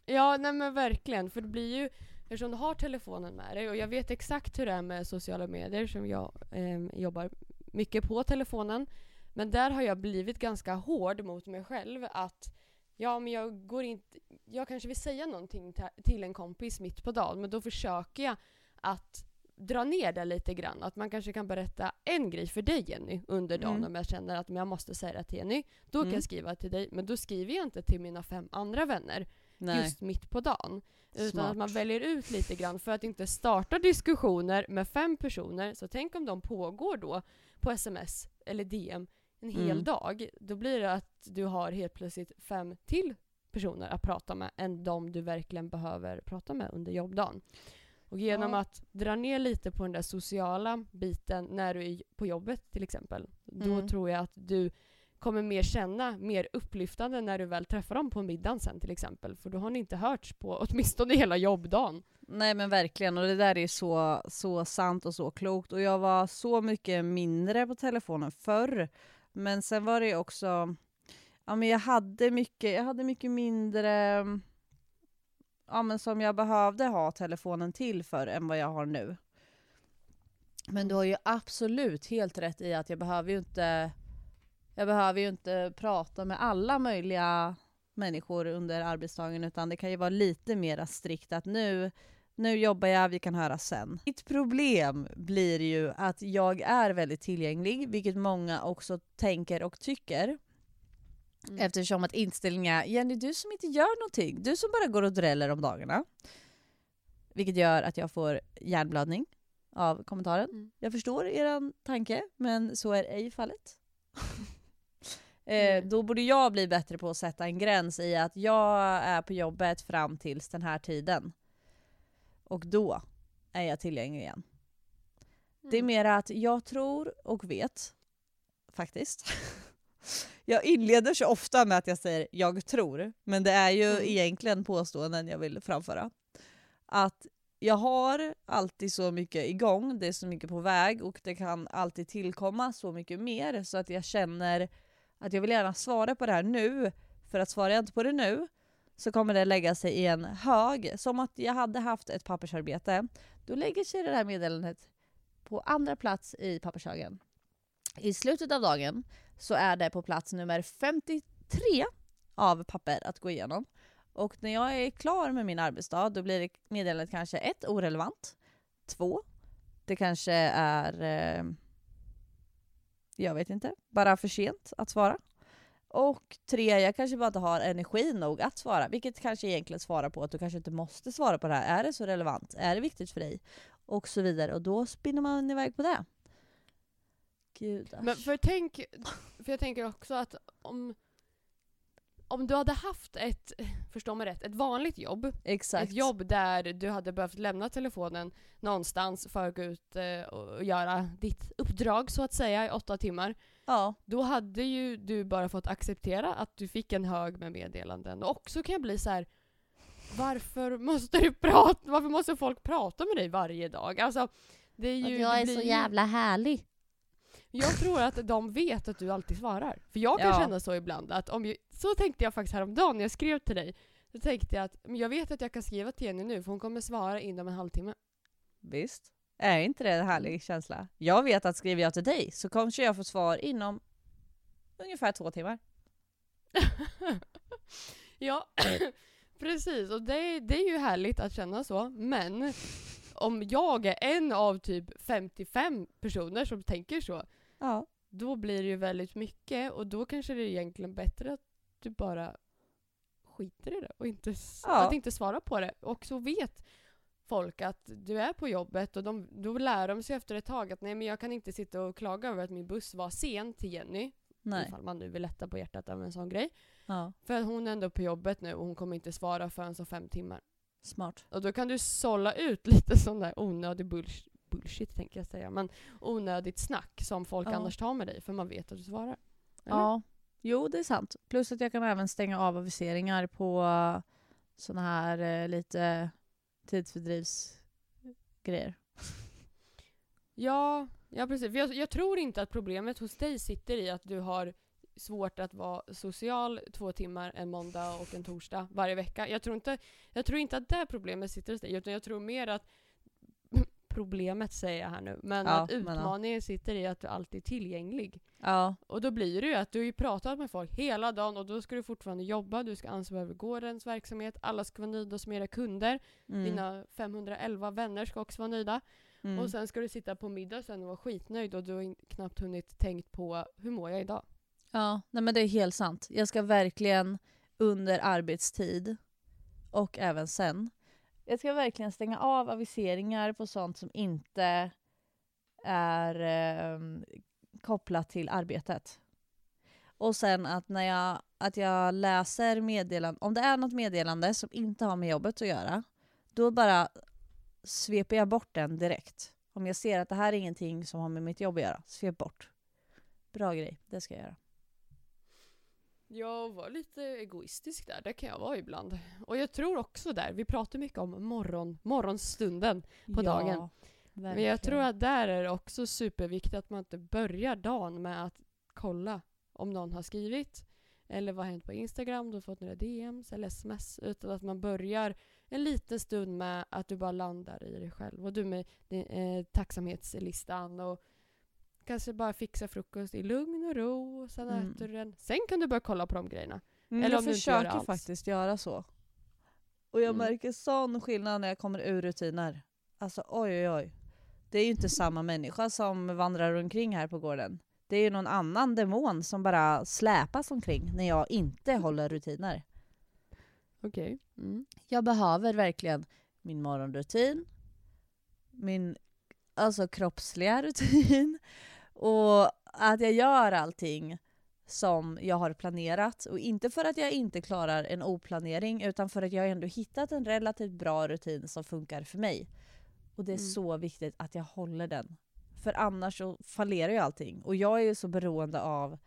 Ja, nej men verkligen. För det blir ju, eftersom du har telefonen med dig och jag vet exakt hur det är med sociala medier som jag eh, jobbar mycket på telefonen. Men där har jag blivit ganska hård mot mig själv att ja, men jag går inte, jag kanske vill säga någonting till en kompis mitt på dagen, men då försöker jag att dra ner det lite grann. Att man kanske kan berätta en grej för dig Jenny under dagen Mm. om jag känner att jag måste säga det till Jenny. Då kan Mm. jag skriva till dig, men då skriver jag inte till mina fem andra vänner Nej. just mitt på dagen. Utan Smart. att man väljer ut lite grann för att inte starta diskussioner med fem personer. Så tänk om de pågår då på sms eller DM en hel Mm. dag. Då blir det att du har helt plötsligt fem till personer att prata med än de du verkligen behöver prata med under jobbdagen. Och genom Ja. att dra ner lite på den där sociala biten när du är på jobbet till exempel. Då Mm. tror jag att du kommer mer känna mer upplyftande när du väl träffar dem på middagen sen till exempel. För då har ni inte hörts på [laughs] åtminstone hela jobbdagen. Nej men verkligen, och det där är så, så sant och så klokt. Och jag var så mycket mindre på telefonen förr. Men sen var det också, ja men jag hade mycket, jag hade mycket mindre, ja men som jag behövde ha telefonen till för än vad jag har nu. Men du har ju absolut helt rätt i att jag behöver ju inte, jag behöver ju inte prata med alla möjliga människor under arbetsdagen utan det kan ju vara lite mer strikt att nu nu jobbar jag, vi kan höra sen. Mitt problem blir ju att jag är väldigt tillgänglig, vilket många också tänker och tycker. Mm. Eftersom att inställningen är Jenny, du som inte gör någonting, du som bara går och dräller om dagarna. Vilket gör att jag får hjärnblödning av kommentaren. Mm. Jag förstår er tanke, men så är ej fallet. [laughs] eh, Mm. då borde jag bli bättre på att sätta en gräns i att jag är på jobbet fram tills den här tiden. Och då är jag tillgänglig igen. Det är Mm. mer att jag tror och vet, faktiskt. [laughs] Jag inleder så ofta med att jag säger jag tror, men det är ju Mm. egentligen påståenden jag vill framföra. Att jag har alltid så mycket igång, det är så mycket på väg och det kan alltid tillkomma så mycket mer så att jag känner att jag vill gärna svara på det här nu, för att svarar jag inte på det nu så kommer det lägga sig i en hög. Som att jag hade haft ett pappersarbete. Då lägger sig det här meddelandet på andra plats i pappershögen. I slutet av dagen så är det på plats nummer 53 av papper att gå igenom. Och när jag är klar med min arbetsdag då blir meddelandet kanske ett, orelevant. Två, det kanske är, eh, jag vet inte, bara för sent att svara. Och tre, jag kanske bara inte har energi nog att svara. Vilket kanske egentligen svarar på att du kanske inte måste svara på det här. Är det så relevant? Är det viktigt för dig? Och så vidare. Och då spinner man iväg på det. Gud Men för tänk, för jag tänker också att om, om du hade haft ett, förstå mig rätt, ett vanligt jobb. Exakt. Ett jobb där du hade behövt lämna telefonen någonstans för att gå ut eh, och göra ditt uppdrag så att säga i åtta timmar. Ja. Då hade ju du bara fått acceptera att du fick en hög med meddelanden. Och också kan jag bli så här. Varför måste du prata? Varför måste folk prata med dig varje dag? Alltså, det är ju, det blir ju- härlig. Jag tror att de vet att du alltid svarar. För jag kan Ja. känna så ibland att om jag, så tänkte jag faktiskt häromdagen när jag skrev till dig. Så tänkte jag att men jag vet att jag kan skriva till Jenny nu för hon kommer svara inom en halvtimme. Visst. Är inte det en härlig känsla? Jag vet att skriver jag till dig så kanske jag får svar inom ungefär två timmar. [laughs] ja, [clears throat] precis. Och det, det är ju härligt att känna så. Men om jag är en av typ 55 personer som tänker så, Ja. då blir det ju väldigt mycket och då kanske det är egentligen bättre att du bara skiter i det och inte, Ja. att inte svara på det. Och så vet folk att du är på jobbet och de, då lär de sig efter ett tag att nej men jag kan inte sitta och klaga över att min buss var sen till Jenny. Nej. Ifall man nu vill lätta på hjärtat över en sån grej. Ja. För att hon är ändå på jobbet nu och hon kommer inte svara förrän så fem timmar. Smart. Och då kan du sålla ut [laughs] lite sån där onödig bullshit, bullshit tänker jag säga, men onödigt snack som folk Ja. annars tar med dig för man vet att du svarar. Eller? Ja. Jo, det är sant. Plus att jag kan även stänga av aviseringar på såna här eh, lite tidsfördrivsgrejer. [laughs] Ja, ja precis. För jag, jag tror inte att problemet hos dig sitter i att du har svårt att vara social två timmar en måndag och en torsdag varje vecka. Jag tror inte, jag tror inte att det problemet sitter hos dig, utan jag tror mer att problemet säger jag här nu, men Ja, att men ja. utmaningen sitter i att du alltid är tillgänglig. Ja. Och då blir det ju att du har ju pratat med folk hela dagen och då ska du fortfarande jobba, du ska ansvara över gårdens verksamhet, alla ska vara nöjda som era kunder, Mm. dina 511 vänner ska också vara nöjda. Mm. Och sen ska du sitta på middag sen och vara skitnöjd och du har knappt hunnit tänkt på hur mår jag idag? Ja, nej men det är helt sant. Jag ska verkligen under arbetstid och även sen. Jag ska verkligen stänga av aviseringar på sånt som inte är eh, kopplat till arbetet. Och sen att när jag, att jag läser meddelanden, om det är något meddelande som inte har med jobbet att göra, då bara sveper jag bort den direkt. Om jag ser att det här är ingenting som har med mitt jobb att göra, svep bort. Bra grej, det ska jag göra. Jag var lite egoistisk där, det kan jag vara ibland. Och jag tror också där, vi pratar mycket om morgon, morgonstunden. På dagen. Men jag tror att där är det också superviktigt att man inte börjar dagen med att kolla om någon har skrivit eller vad har hänt på Instagram, du har fått några DMs eller sms. Utan att man börjar en liten stund med att du bara landar i dig själv. Och du med din, eh, tacksamhetslistan och kanske bara fixa frukost i lugn och ro. Och sen Mm. äter du den. Sen kan du börja kolla på de grejerna. Mm, Eller jag om försöker faktiskt göra så. Och jag Mm. märker sån skillnad när jag kommer ur rutiner. Alltså oj oj oj. Det är ju inte samma människa som vandrar omkring här på gården. Det är ju någon annan demon som bara släpas omkring när jag inte håller rutiner. Okej. Mm. Jag behöver verkligen min morgonrutin, min alltså kroppsliga rutin och att jag gör allting som jag har planerat. Och inte för att jag inte klarar en oplanering utan för att jag ändå hittat en relativt bra rutin som funkar för mig. Och det är Mm. så viktigt att jag håller den. För annars så fallerar ju allting. Och jag är ju så beroende av...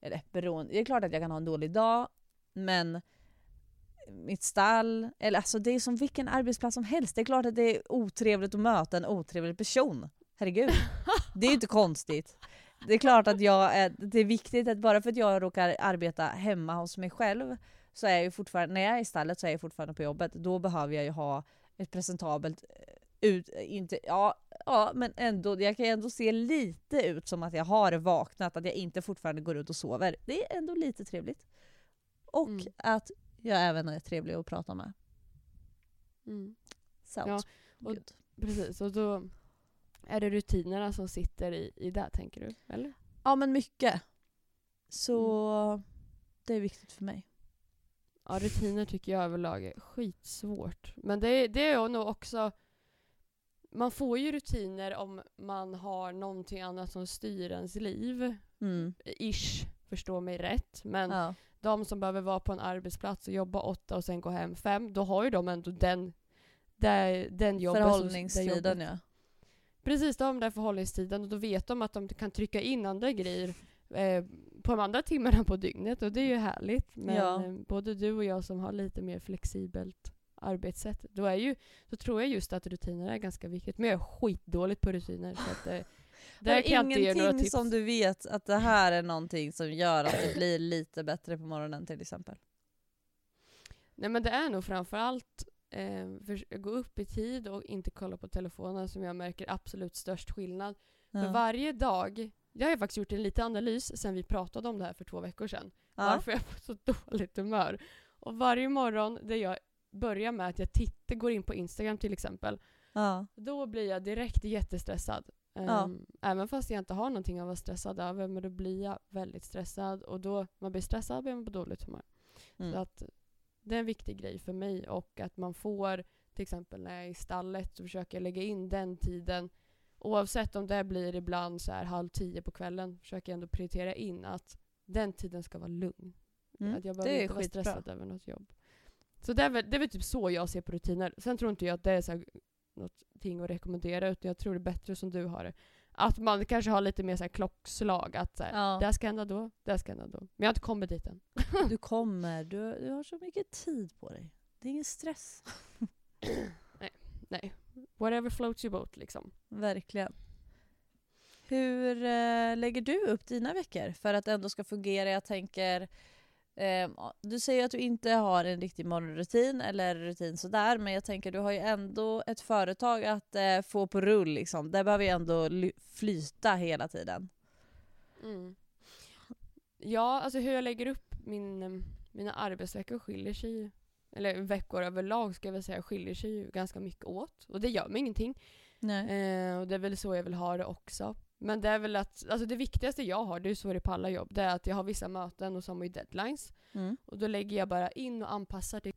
Eller beroende... Det är klart att jag kan ha en dålig dag, men mitt stall, eller alltså det är som vilken arbetsplats som helst. Det är klart att det är otrevligt att möta en otrevlig person. Herregud. [laughs] Det är ju inte konstigt. Det är klart att jag är, det är viktigt att bara för att jag råkar arbeta hemma hos mig själv så är jag ju fortfarande, när jag är i stallet så är jag fortfarande på jobbet. Då behöver jag ju ha ett presentabelt eh, ut, inte, ja, ja men ändå, jag kan ju ändå se lite ut som att jag har vaknat, att jag inte fortfarande går ut och sover. Det är ändå lite trevligt. Och Mm. att jag även är trevlig att prata med. Mm. Sounds Ja, och- good. Precis, och då är det rutinerna som sitter i, i det tänker du? Eller? Ja men mycket. Så Mm. det är viktigt för mig. Ja, rutiner tycker jag överlag är skitsvårt. Men det, är- det är nog också... Man får ju rutiner om man har någonting annat som styr ens liv. Mm. Ish, förstå mig rätt. Men Ja. de som behöver vara på en arbetsplats och jobba åtta och sen gå hem fem, då har ju de ändå den, där, den jobben. som- det Förhållningstiden jobbet. ja. Precis, då har de den förhållningstiden och då vet de att de kan trycka in andra grejer eh, på de andra timmarna på dygnet och det är ju härligt. Men Ja. eh, både du och jag som har lite mer flexibelt arbetssätt, då, är ju, då tror jag just att rutiner är ganska viktigt. Men jag är skitdåligt på rutiner så att, eh, Det [laughs] där är kan ingenting som du vet att det här är någonting som gör att det blir lite bättre på morgonen till exempel. Nej men det är nog framförallt för, gå upp i tid och inte kolla på telefonen som jag märker absolut störst skillnad. För Ja. varje dag, jag har faktiskt gjort en liten analys sen vi pratade om det här för två veckor sedan. Ja. varför jag är på så [laughs] dåligt humör. Och varje morgon där jag börjar med att jag tittar, går in på Instagram till exempel, Ja. då blir jag direkt jättestressad. Ehm, Även fast jag inte har någonting att vara stressad över, men då blir jag väldigt stressad och då man blir stressad blir man på dåligt humör. Så Mm. att det är en viktig grej för mig och att man får, till exempel när jag är i stallet så försöker jag lägga in den tiden Oavsett om det blir ibland så här halv tio på kvällen försöker jag ändå prioritera in att den tiden ska vara lugn. Mm. Att jag behöver inte vara stressad över något jobb. Så det är, väl, det är väl typ så jag ser på rutiner. Sen tror inte jag att det är så här någonting att rekommendera utan jag tror det är bättre som du har det. Att man kanske har lite mer så här klockslag. Att så här, Ja. det här ska hända då, det här ska hända då. Men jag har inte kommit dit än. [laughs] Du kommer, du, du har så mycket tid på dig. Det är ingen stress. [clears throat] Nej. Whatever floats your boat liksom. Verkligen. Hur eh, lägger du upp dina veckor för att det ändå ska fungera? Jag tänker, du säger att du inte har en riktig morgonrutin eller rutin sådär men jag tänker du har ju ändå ett företag att eh, få på rull liksom. Där behöver ju ändå ly- flyta hela tiden. Mm. Ja, alltså hur jag lägger upp min, eh, mina arbetsveckor skiljer sig ju. Eller veckor överlag ska jag väl säga skiljer sig ju ganska mycket åt. Och det gör mig ingenting. Eh, och det är väl så jag vill ha det också. Men det är väl att, alltså det viktigaste jag har, det är så det är på alla jobb, det är att jag har vissa möten och så har deadlines. Mm. Och då lägger jag bara in och anpassar det.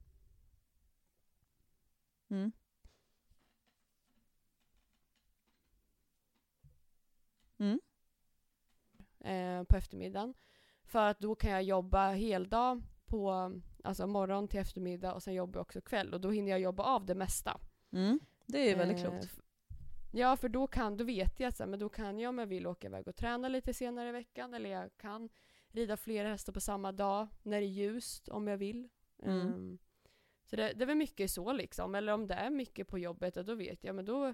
Mm. Mm. eh, på eftermiddagen. För att då kan jag jobba heldag på alltså morgon till eftermiddag och sen jobbar jag också kväll och då hinner jag jobba av det mesta. Mm. Det är ju väldigt Eh, klokt. Ja, för då, kan, då vet jag att så här, men då kan jag om jag vill åka iväg och träna lite senare i veckan eller jag kan rida flera hästar på samma dag när det är ljust om jag vill. Mm. Ehm, så det, det är väl mycket så liksom. Eller om det är mycket på jobbet, då vet jag men då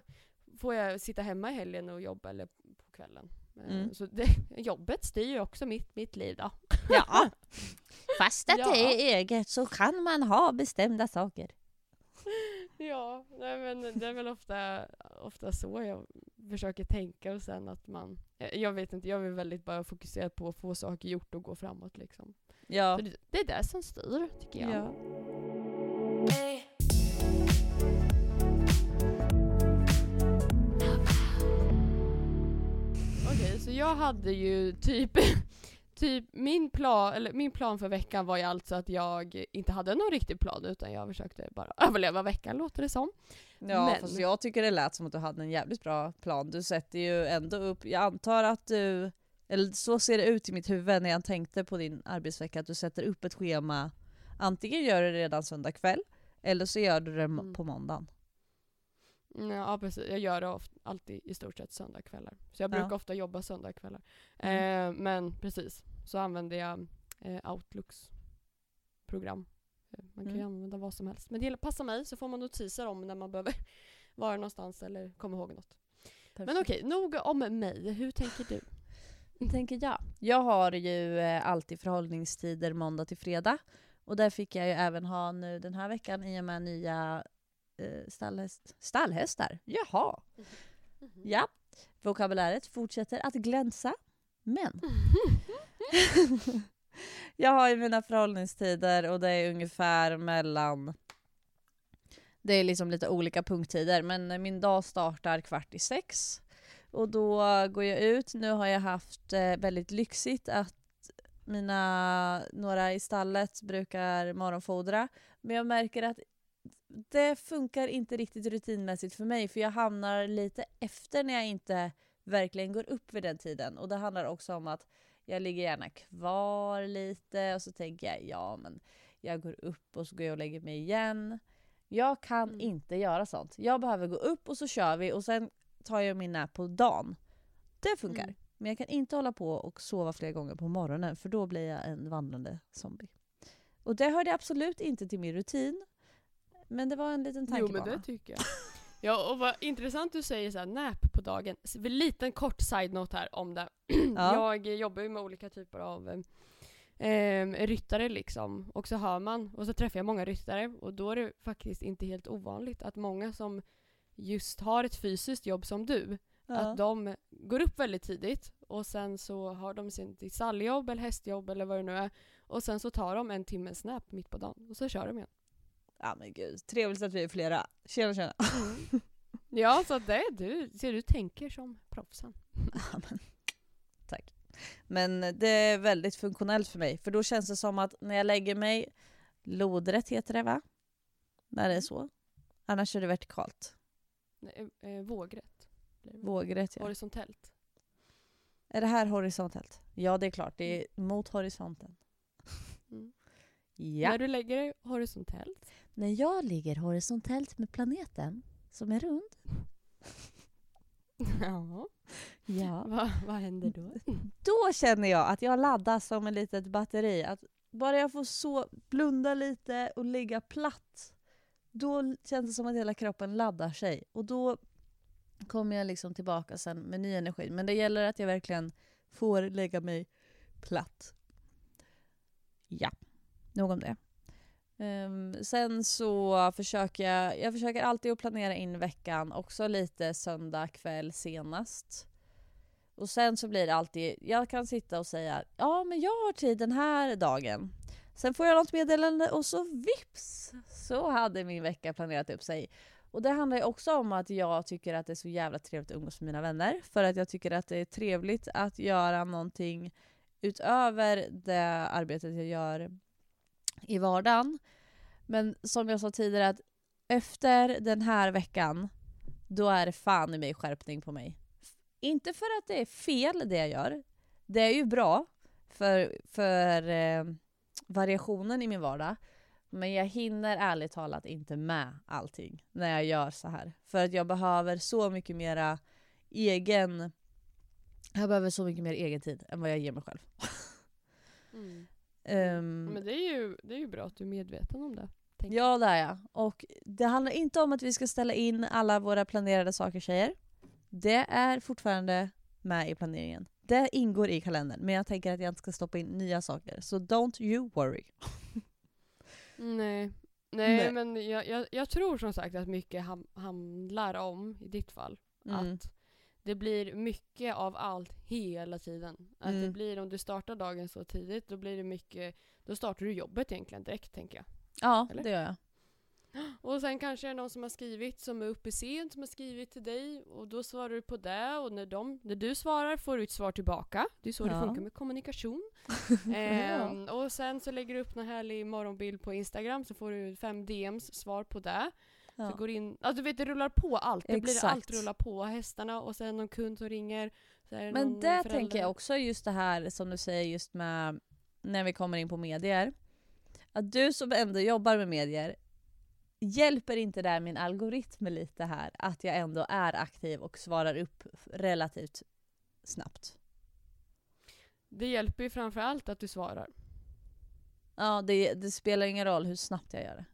får jag sitta hemma i helgen och jobba eller på kvällen. Ehm, Mm. Så det, [laughs] jobbet styr ju också mitt, mitt liv då. Ja. [laughs] Fast att Ja. det är eget så kan man ha bestämda saker. Ja, nej men det är väl ofta, ofta så jag försöker tänka och sen att man, jag jag vet inte, jag är väldigt bara fokuserad på att få saker gjort och gå framåt liksom. Ja. Så det, det är det som styr, tycker jag. ja. Okej, så jag hade ju typ, typ min plan, eller min plan för veckan var ju alltså att jag inte hade någon riktig plan utan jag försökte bara [laughs] överleva veckan låter det som. Ja, Men- fast jag tycker det lät som att du hade en jävligt bra plan. Du sätter ju ändå upp, jag antar att du, eller så ser det ut i mitt huvud när jag tänkte på din arbetsvecka, att du sätter upp ett schema. Antingen gör du det redan söndag kväll, eller så gör du det Mm. på måndagen. Mm, Ja precis, jag gör det oft, alltid i stort sett söndagkvällar. Så jag Ja. brukar ofta jobba söndagkvällar. Mm. Eh, men precis, så använder jag eh, Outlooks program. Eh, Man kan ju Mm. använda vad som helst. Men det passar mig så får man notiser om när man behöver [laughs] vara någonstans eller komma ihåg något. Men okej, nog om mig. Hur tänker du? tänker jag. Jag har ju eh, alltid förhållningstider måndag till fredag. Och där fick jag ju även ha nu den här veckan i och med nya eh, stallhäst, stallhästar. Jaha! Ja, vokabuläret fortsätter att glänsa. Men [laughs] jag har ju mina förhållningstider och det är ungefär mellan... Det är liksom lite olika punktider men min dag startar kvart i sex. Och då går jag ut. Nu har jag haft eh, väldigt lyxigt att mina, några i stallet brukar morgonfodra. Men jag märker att det funkar inte riktigt rutinmässigt för mig för jag hamnar lite efter när jag inte verkligen går upp vid den tiden. Och det handlar också om att jag ligger gärna kvar lite och så tänker jag ja men jag går upp och så går jag och lägger mig igen. Jag kan Mm. inte göra sånt. Jag behöver gå upp och så kör vi och sen tar jag min nap på dagen. Det funkar. Mm. Men jag kan inte hålla på och sova flera gånger på morgonen för då blir jag en vandrande zombie. Och det hörde absolut inte till min rutin. Men det var en liten Jo tankebana. men det tycker jag. [laughs] Ja och vad intressant du säger såhär nap på dagen. En liten kort side-note här om det. [clears throat] Ja. Jag jobbar ju med olika typer av eh, eh, ryttare liksom. Och så hör man, och så träffar jag många ryttare och då är det faktiskt inte helt ovanligt att många som just har ett fysiskt jobb som du, Ja. att de går upp väldigt tidigt och sen så har de till stalljobb eller hästjobb eller vad det nu är. Och sen så tar de en timmes nap mitt på dagen och så kör de igen. Ja men gud, trevligt att vi är flera. Tjena tjena. Ja, så det är du. Så du tänker som proffsen. [laughs] Ja, men, tack. Men det är väldigt funktionellt för mig. För då känns det som att när jag lägger mig, lodrätt heter det va? När det är så. Annars är det vertikalt. Nej, eh, vågrätt. blir det. Vågrätt ja. Horisontellt. Är det här horisontellt? Ja det är klart, det är mot horisonten. Mm. [laughs] Ja. När du lägger dig horisontellt. När jag ligger horisontellt med planeten, som är rund, Ja. ja. Va, vad händer då? då känner jag att jag laddas som ett litet batteri. Att bara jag får så blunda lite och ligga platt, då känns det som att hela kroppen laddar sig. Och då kommer jag liksom tillbaka sen med ny energi. Men det gäller att jag verkligen får lägga mig platt. Ja. nog om det. Um, sen så försöker jag, jag försöker alltid att planera in veckan, också lite söndag kväll senast. Och sen så blir det alltid, jag kan sitta och säga ja men jag har tid den här dagen. Sen får jag något meddelande och så vips så hade min vecka planerat upp sig. Och det handlar ju också om att jag tycker att det är så jävla trevligt att umgås med mina vänner. För att jag tycker att det är trevligt att göra någonting utöver det arbetet jag gör i vardagen. Men som jag sa tidigare, att efter den här veckan, då är det fan i mig skärpning på mig. Inte för att det är fel det jag gör. Det är ju bra för, för eh, variationen i min vardag. Men jag hinner ärligt talat inte med allting när jag gör så här. För att jag behöver så mycket mera egen... Jag behöver så mycket mer egen tid än vad jag ger mig själv. Mm. Um, Men det är, ju, det är ju bra att du är medveten om det. tänker ja, det är jag. Och det handlar inte om att vi ska ställa in alla våra planerade saker tjejer. Det är fortfarande med i planeringen. Det ingår i kalendern, men jag tänker att jag inte ska stoppa in nya saker. Så don't you worry. [laughs] Nej. Nej. Nej, men jag, jag, jag tror som sagt att mycket ham handlar om, i ditt fall, Mm. att det blir mycket av allt hela tiden. Att det Mm. blir, om du startar dagen så tidigt, då blir det mycket, då startar du jobbet egentligen direkt tänker jag. Ja, Eller? det gör jag. Och sen kanske det är någon som har skrivit, som är uppe sent, som har skrivit till dig och då svarar du på det och när, de, när du svarar får du ett svar tillbaka. Det är så det Ja. funkar med kommunikation. [laughs] Ehm, och sen så lägger du upp en härlig morgonbild på Instagram så får du fem DMs svar på det. Så Ja. går in, alltså du vet det rullar på allt. Det blir allt rullar på. Hästarna och sen någon kund som ringer. Så Men någon det förälder. tänker jag också just det här som du säger just med när vi kommer in på medier. Att du som ändå jobbar med medier, hjälper inte det min algoritm lite här? Att jag ändå är aktiv och svarar upp relativt snabbt. Det hjälper ju framförallt att du svarar. Ja, det, det spelar ingen roll hur snabbt jag gör det.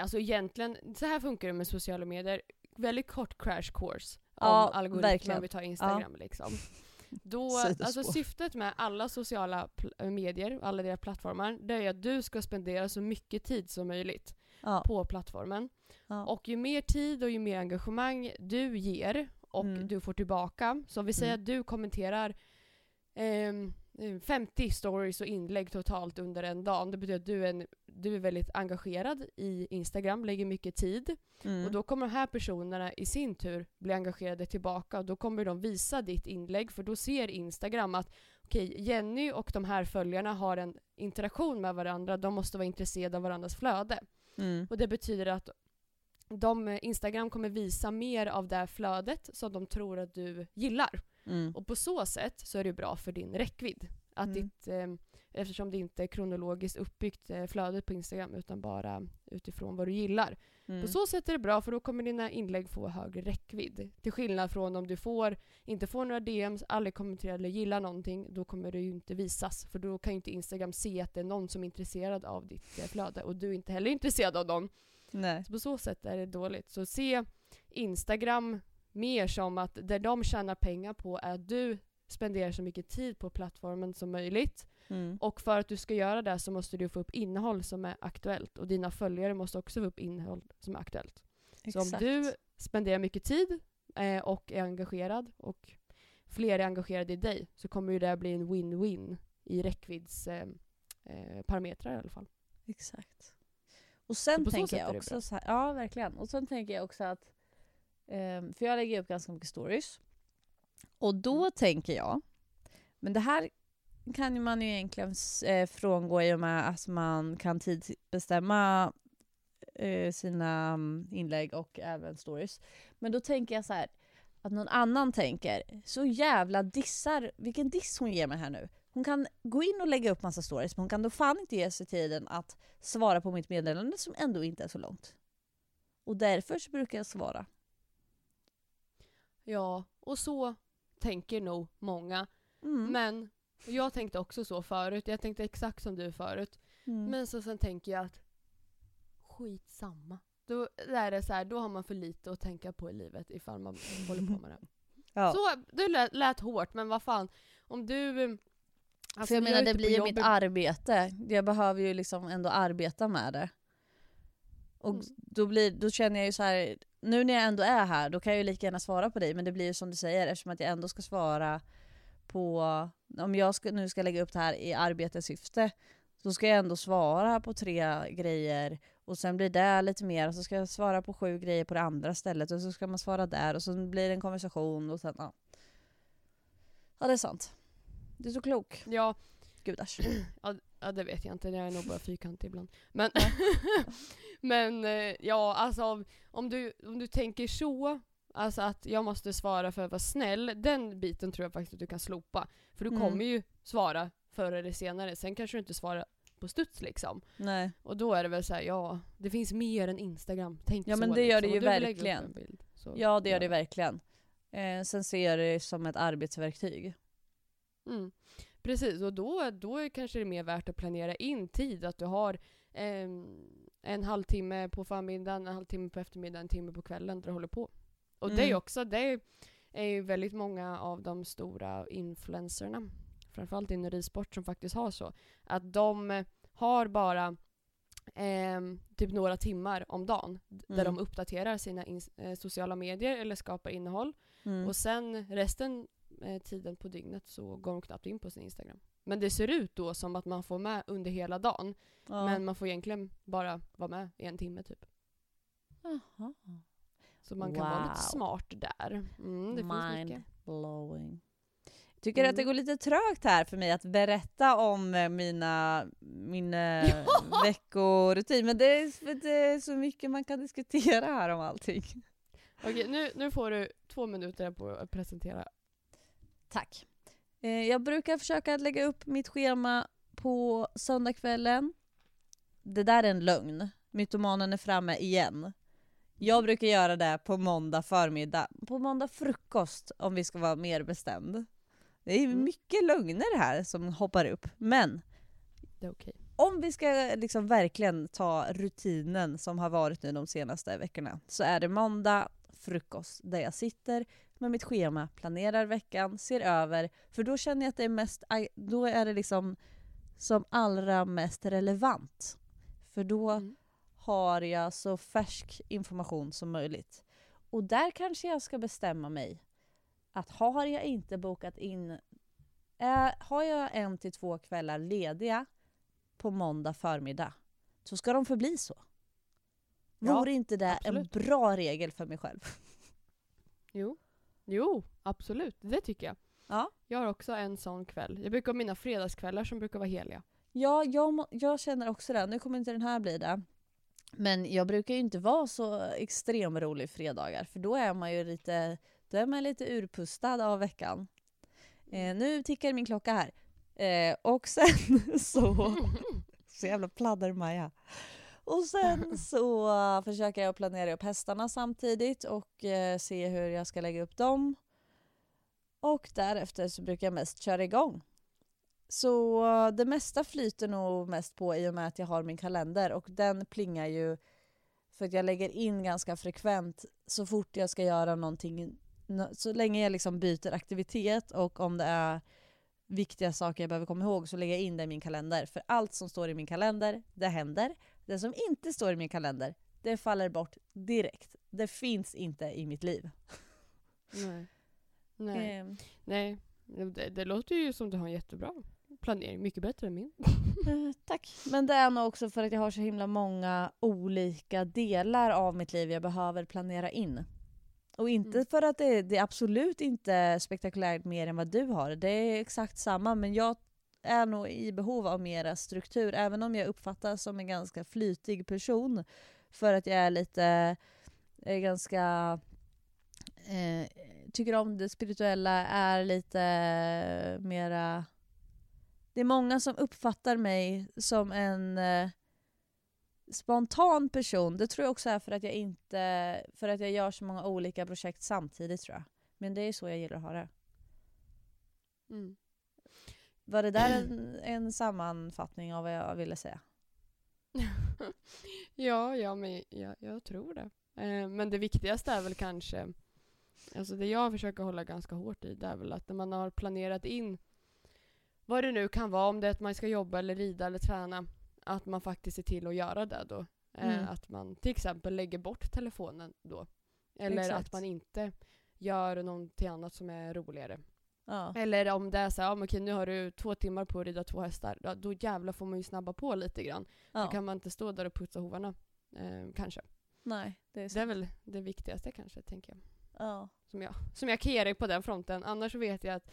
Alltså egentligen, så här funkar det med sociala medier. Väldigt kort crash course om Ja, algoritmen verkligen. om vi tar Instagram liksom. [laughs] Då, alltså syftet med alla sociala äh, medier, alla deras plattformar, det är att du ska spendera så mycket tid som möjligt Ja. på plattformen. Ja. Och ju mer tid och ju mer engagemang du ger och Mm. du får tillbaka, så om vi säger Mm. att du kommenterar eh, 50 stories och inlägg totalt under en dag. Det betyder att du är, en, du är väldigt engagerad i Instagram, lägger mycket tid. Mm. Och då kommer de här personerna i sin tur bli engagerade tillbaka och då kommer de visa ditt inlägg för då ser Instagram att okej, Jenny och de här följarna har en interaktion med varandra, de måste vara intresserade av varandras flöde. mm. Och det betyder att de, eh, Instagram kommer visa mer av det här flödet som de tror att du gillar. Mm. Och på så sätt så är det bra för din räckvidd. Att Mm. ditt, eh, eftersom det inte är kronologiskt uppbyggt eh, flödet på Instagram utan bara utifrån vad du gillar. Mm. På så sätt är det bra för då kommer dina inlägg få högre räckvidd. Till skillnad från om du får, inte får några DMs, aldrig kommenterar eller gillar någonting, då kommer det ju inte visas. För då kan ju inte Instagram se att det är någon som är intresserad av ditt eh, flöde och du är inte heller intresserad av dem. Nej. Så på så sätt är det dåligt. Så se Instagram mer som att det de tjänar pengar på är att du spenderar så mycket tid på plattformen som möjligt. Mm. Och för att du ska göra det så måste du få upp innehåll som är aktuellt. Och dina följare måste också få upp innehåll som är aktuellt. Så om Exakt. du spenderar mycket tid eh, och är engagerad och fler är engagerade i dig så kommer ju det bli en win-win i räckvidds eh, eh, parametrar i alla fall. Exakt. Och sen tänker jag det också bra. så här, ja verkligen. Och sen tänker jag också att, ehm, för jag lägger upp ganska mycket stories. Och då Mm. tänker jag, men det här kan man ju egentligen eh, frångå i och med att man kan tidsbestämma eh, sina mm, inlägg och även stories. Men då tänker jag så här att någon annan tänker, så jävla dissar, vilken diss hon ger mig här nu. Hon kan gå in och lägga upp massa stories men hon kan då fan inte ge sig tiden att svara på mitt meddelande som ändå inte är så långt. Och därför så brukar jag svara. Ja, och så tänker nog många. Mm. Men jag tänkte också så förut. Jag tänkte exakt som du förut. Mm. Men så sen tänker jag att skitsamma. Då, är det så här, då har man för lite att tänka på i livet ifall man [laughs] håller på med det. ja. Så det lät, lät hårt, men vad fan. Om du, Alltså, För jag menar är det blir ju mitt arbete. Jag behöver ju liksom ändå arbeta med det. Och Mm. då, blir, då känner jag ju så här. nu när jag ändå är här då kan jag ju lika gärna svara på dig men det blir ju som du säger eftersom att jag ändå ska svara på, om jag ska, nu ska lägga upp det här i arbetssyfte så ska jag ändå svara på tre grejer och sen blir det lite mer och så ska jag svara på sju grejer på det andra stället och så ska man svara där och så blir det en konversation och sen ja. Ja det är sant. Du är så klok, Ja, gudars. [clears throat] ja, det vet jag inte. Jag är nog bara [laughs] fyrkantig ibland. Men, [laughs] men eh, ja, alltså om- du, om du tänker så, alltså att jag måste svara för att vara snäll, den biten tror jag faktiskt att du kan slopa. För du Mm. kommer ju svara förr eller senare, sen kanske du inte svarar på studs liksom. Nej. Och då är det väl så här, ja, det finns mer än Instagram. Tänk Ja, så men det gör det liksom. ju lägga upp verkligen. en bild, så Ja det gör gör det verkligen. Eh, sen ser jag det som ett arbetsverktyg. Mm. Precis, och då, då är kanske det mer värt att planera in tid. Att du har ehm, en halvtimme på förmiddagen, en halvtimme på eftermiddagen, en timme på kvällen där du håller på. Och det är Mm. också, det är, är ju väldigt många av de stora influencerna, framförallt inom ridsport, som faktiskt har så. Att de eh, har bara ehm, typ några timmar om dagen där Mm. de uppdaterar sina eh, sociala medier eller skapar innehåll. Mm. Och sen resten eh, tiden på dygnet så går de knappt in på sin Instagram. Men det ser ut då som att man får med under hela dagen. ja. Men man får egentligen bara vara med i en timme typ. Jaha. Så man kan vara lite Wow. smart där. Mm, det Mind blowing. Tycker att det Mm. går lite trögt här för mig att berätta om eh, mina, min eh, [laughs] veckorutin. Men det är, det är så mycket man kan diskutera här om allting. Okej, nu, nu får du två minuter på att presentera. Tack. Eh, jag brukar försöka lägga upp mitt schema på söndagskvällen. Det där är en lögn. Mytomanen är framme igen. Jag brukar göra det på måndag förmiddag. På måndag frukost om vi ska vara mer bestämd. Det är Mm. mycket lögner här som hoppar upp. Men okej. om vi ska liksom verkligen ta rutinen som har varit nu de senaste veckorna så är det måndag frukost där jag sitter med mitt schema, planerar veckan, ser över. För då känner jag att det är mest, då är det liksom som allra mest relevant. För då Mm. har jag så färsk information som möjligt. Och där kanske jag ska bestämma mig att har jag inte bokat in, eh, har jag en till två kvällar lediga på måndag förmiddag så ska de förbli så. Ja, Vore inte det absolut. en bra regel för mig själv? [laughs] Jo. Jo, absolut. Det tycker jag. Ja. Jag har också en sån kväll. Jag brukar ha mina fredagskvällar som brukar vara heliga. Ja, jag, jag känner också det. Nu kommer inte den här bli det. Men jag brukar ju inte vara så extrem rolig fredagar för då är man ju lite, då är man lite urpustad av veckan. Eh, nu tickar min klocka här. Eh, och sen [laughs] så... [laughs] Så jävla pladder-Maja. Och sen [laughs] så försöker jag planera upp hästarna samtidigt och eh, se hur jag ska lägga upp dem. Och därefter så brukar jag mest köra igång. Så uh, det mesta flyter nog mest på i och med att jag har min kalender och den plingar ju för att jag lägger in ganska frekvent så fort jag ska göra någonting. Nå- Så länge jag liksom byter aktivitet och om det är viktiga saker jag behöver komma ihåg så lägger jag in det i min kalender. För allt som står i min kalender, det händer. Det som inte står i min kalender, det faller bort direkt. Det finns inte i mitt liv. Nej. [laughs] Nej. Ehm, Nej. Det, det låter ju som du har en jättebra planering. Mycket bättre än min. [laughs] eh, tack. Men det är nog också för att jag har så himla många olika delar av mitt liv jag behöver planera in. Och inte Mm. för att det, det är absolut inte spektakulärt mer än vad du har. Det är exakt samma men jag är nog i behov av mera struktur även om jag uppfattas som en ganska flytig person. För att jag är lite är ganska eh, tycker om det spirituella, är lite eh, mera... Det är många som uppfattar mig som en eh, spontan person. Det tror jag också är för att jag inte för att jag gör så många olika projekt samtidigt tror jag. Men det är så jag gillar att ha det. Mm. Var det där en, en sammanfattning av vad jag ville säga? [laughs] ja, ja, men jag, jag tror det. Eh, men det viktigaste är väl kanske, alltså det jag försöker hålla ganska hårt i, det är väl att när man har planerat in vad det nu kan vara, om det är att man ska jobba eller rida eller träna, att man faktiskt ser till att göra det då. Eh, Mm. Att man till exempel lägger bort telefonen då. Eller Exakt. att man inte gör någonting annat som är roligare. Ja. Eller om det är så här, ja, men okej, nu har du två timmar på att rida två hästar. Ja, då jävlar får man ju snabba på lite grann. Ja. Då kan man inte stå där och putsa hovarna. Eh, kanske. Nej, det är så. Det är väl det viktigaste kanske, tänker jag. Ja. Som jag, som jag dig på den fronten. Annars vet jag att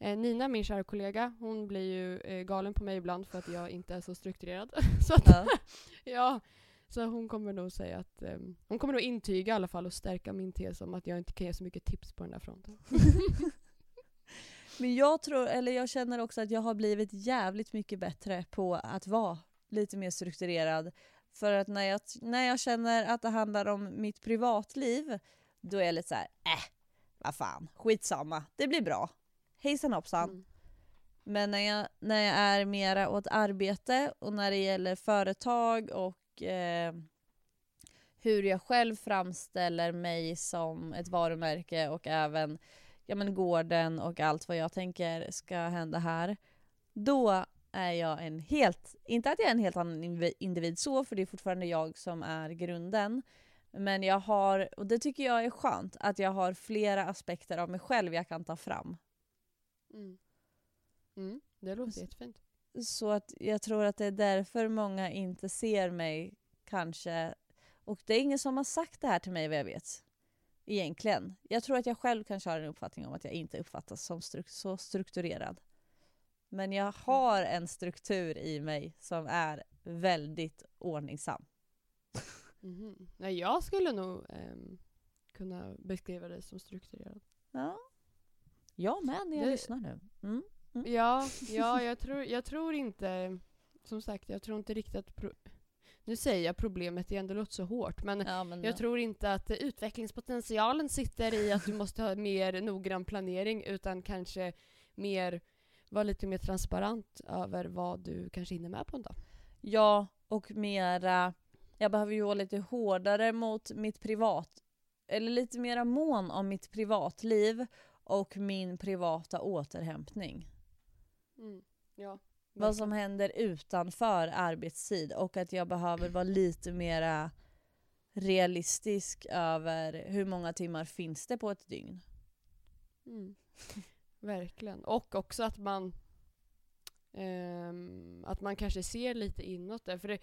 eh, Nina, min kära kollega, hon blir ju eh, galen på mig ibland för att jag inte är så strukturerad. [laughs] så att, Ja. [laughs] ja, så hon kommer nog säga att, eh, hon kommer nog intyga i alla fall och stärka min tes om att jag inte kan ge så mycket tips på den där fronten. [laughs] Men jag tror, eller jag känner också att jag har blivit jävligt mycket bättre på att vara lite mer strukturerad. För att när jag, när jag känner att det handlar om mitt privatliv, då är jag lite så här, äh, vad fan, skitsamma, det blir bra. Hejsan hoppsan. Mm. Men när jag, när jag är mera åt arbete och när det gäller företag och eh, hur jag själv framställer mig som ett varumärke och även ja, men gården och allt vad jag tänker ska hända här. Då är jag en helt, inte att jag är en helt annan individ så, för det är fortfarande jag som är grunden. Men jag har, och det tycker jag är skönt, att jag har flera aspekter av mig själv jag kan ta fram. Mm. Mm, det låter jättefint. Så att jag tror att det är därför många inte ser mig kanske. Och det är ingen som har sagt det här till mig vad jag vet. Egentligen. Jag tror att jag själv kanske har en uppfattning om att jag inte uppfattas som struk- så strukturerad. Men jag har en struktur i mig som är väldigt ordningsam. Mhm. Nej, jag skulle nog ehm, kunna beskriva dig som strukturerad. Ja. Jag med när jag Det- lyssnar nu. Mm. Ja, ja jag, tror, jag tror inte, som sagt, jag tror inte riktigt att pro- nu säger jag problemet igen, det låter så hårt, men Ja, men jag tror inte att utvecklingspotentialen sitter i att du måste ha mer noggrann planering, utan kanske mer vara lite mer transparent över vad du kanske hinner med på en dag. Ja, och mera... Jag behöver ju vara lite hårdare mot mitt privat... Eller lite mera mån om mitt privatliv och min privata återhämtning. Mm. Ja, Vad som händer utanför arbetstid och att jag behöver vara lite mera realistisk över hur många timmar finns det på ett dygn. Mm. [laughs] Verkligen. Och också att man ehm, att man kanske ser lite inåt där. För det,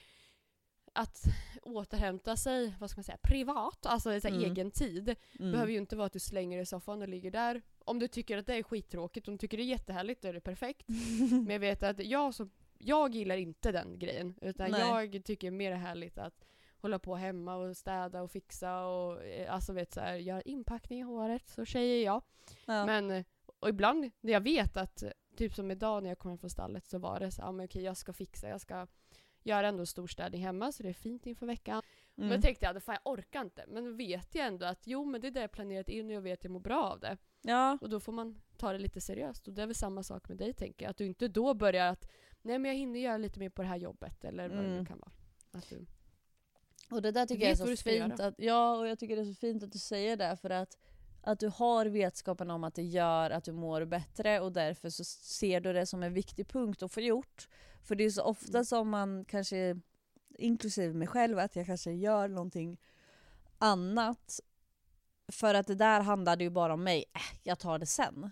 att återhämta sig, vad ska man säga, privat, alltså så här, Mm. egen tid. Mm. behöver ju inte vara att du slänger dig i soffan och ligger där. Om du tycker att det är skittråkigt, om du tycker det är jättehärligt, då är det perfekt. [laughs] Men jag vet att jag, så, jag gillar inte den grejen. Utan Nej. jag tycker mer det är härligt att hålla på hemma och städa och fixa och eh, alltså vet så här, göra inpackning i håret. Så tjej är jag. ja. Men, och ibland när jag vet att, typ som idag när jag kom från stallet så var det så, ja men okej jag ska fixa, jag ska göra ändå storstädning hemma så det är fint inför veckan. mm. Men jag tänkte jag, fan jag orkar inte. Men vet jag ändå att jo men det är det jag planerat in och jag vet att jag mår bra av det. Ja. Och då får man ta det lite seriöst. Och det är väl samma sak med dig tänker jag. Att du inte då börjar att nej men jag hinner göra lite mer på det här jobbet eller vad det Mm. nu kan vara. Att du, Och det där tycker jag är så fint att, ja och jag tycker det är så fint att du säger det för att att du har vetskapen om att det gör att du mår bättre och därför så ser du det som en viktig punkt att få gjort. För det är så ofta Mm. som man kanske, inklusive mig själv, att jag kanske gör någonting annat. För att det där handlade ju bara om mig, äh, jag tar det sen.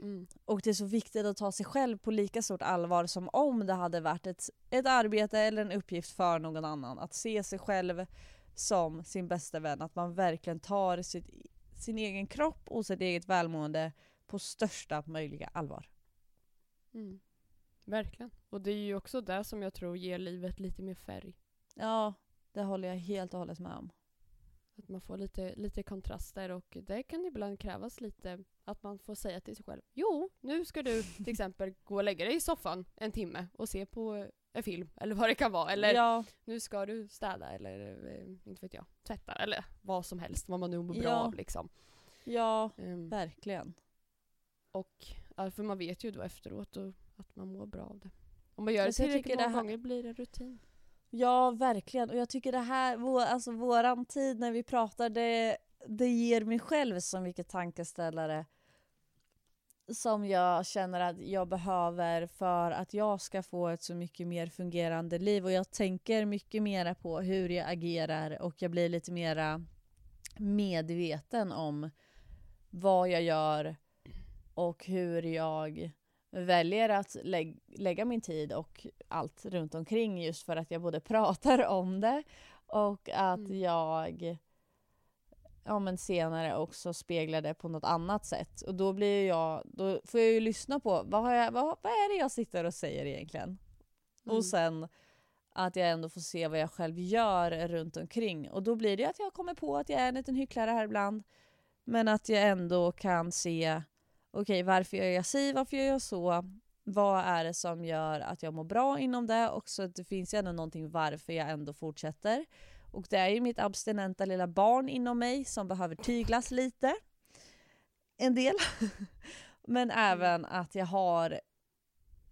mm. Och det är så viktigt att ta sig själv på lika stort allvar som om det hade varit ett, ett arbete eller en uppgift för någon annan. Att se sig själv som sin bästa vän. Att man verkligen tar sitt, sin egen kropp och sitt eget välmående på största möjliga allvar. Mm. Verkligen. Och det är ju också det som jag tror ger livet lite mer färg. Ja, det håller jag helt och hållet med om. Att man får lite, lite kontraster och det kan ibland krävas lite att man får säga till sig själv Jo, nu ska du till exempel gå och lägga dig i soffan en timme och se på en film eller vad det kan vara. Eller ja, nu ska du städa eller eh, inte vet jag, tvätta eller vad som helst, vad man nu mår bra Ja. av liksom. ja, Ehm, verkligen. och, för man vet ju då efteråt och att man mår bra av det. Om man gör det tillräckligt tycker det många här- gånger blir det rutin. Ja, verkligen. Och jag tycker det här, vår, alltså våran tid när vi pratar, det, det ger mig själv så mycket tankeställare. som jag känner att jag behöver för att jag ska få ett så mycket mer fungerande liv och jag tänker mycket mera på hur jag agerar och jag blir lite mera medveten om vad jag gör och hur jag väljer att lä lägga min tid och allt runt omkring just för att jag både [laughs] pratar om det och att Mm. jag ja, men senare också speglar det på något annat sätt. Och då blir jag, då får jag ju lyssna på vad, jag, vad, vad är det jag sitter och säger egentligen? Mm. Och sen att jag ändå får se vad jag själv gör runt omkring. Och då blir det att jag kommer på att jag är en liten hycklare här ibland. Men att jag ändå kan se, okej varför gör jag si, varför gör jag så? Vad är det som gör att jag mår bra inom det? Och så det finns ju ändå någonting varför jag ändå fortsätter. Och det är ju mitt abstinenta lilla barn inom mig som behöver tyglas lite. En del. [laughs] Men även att jag har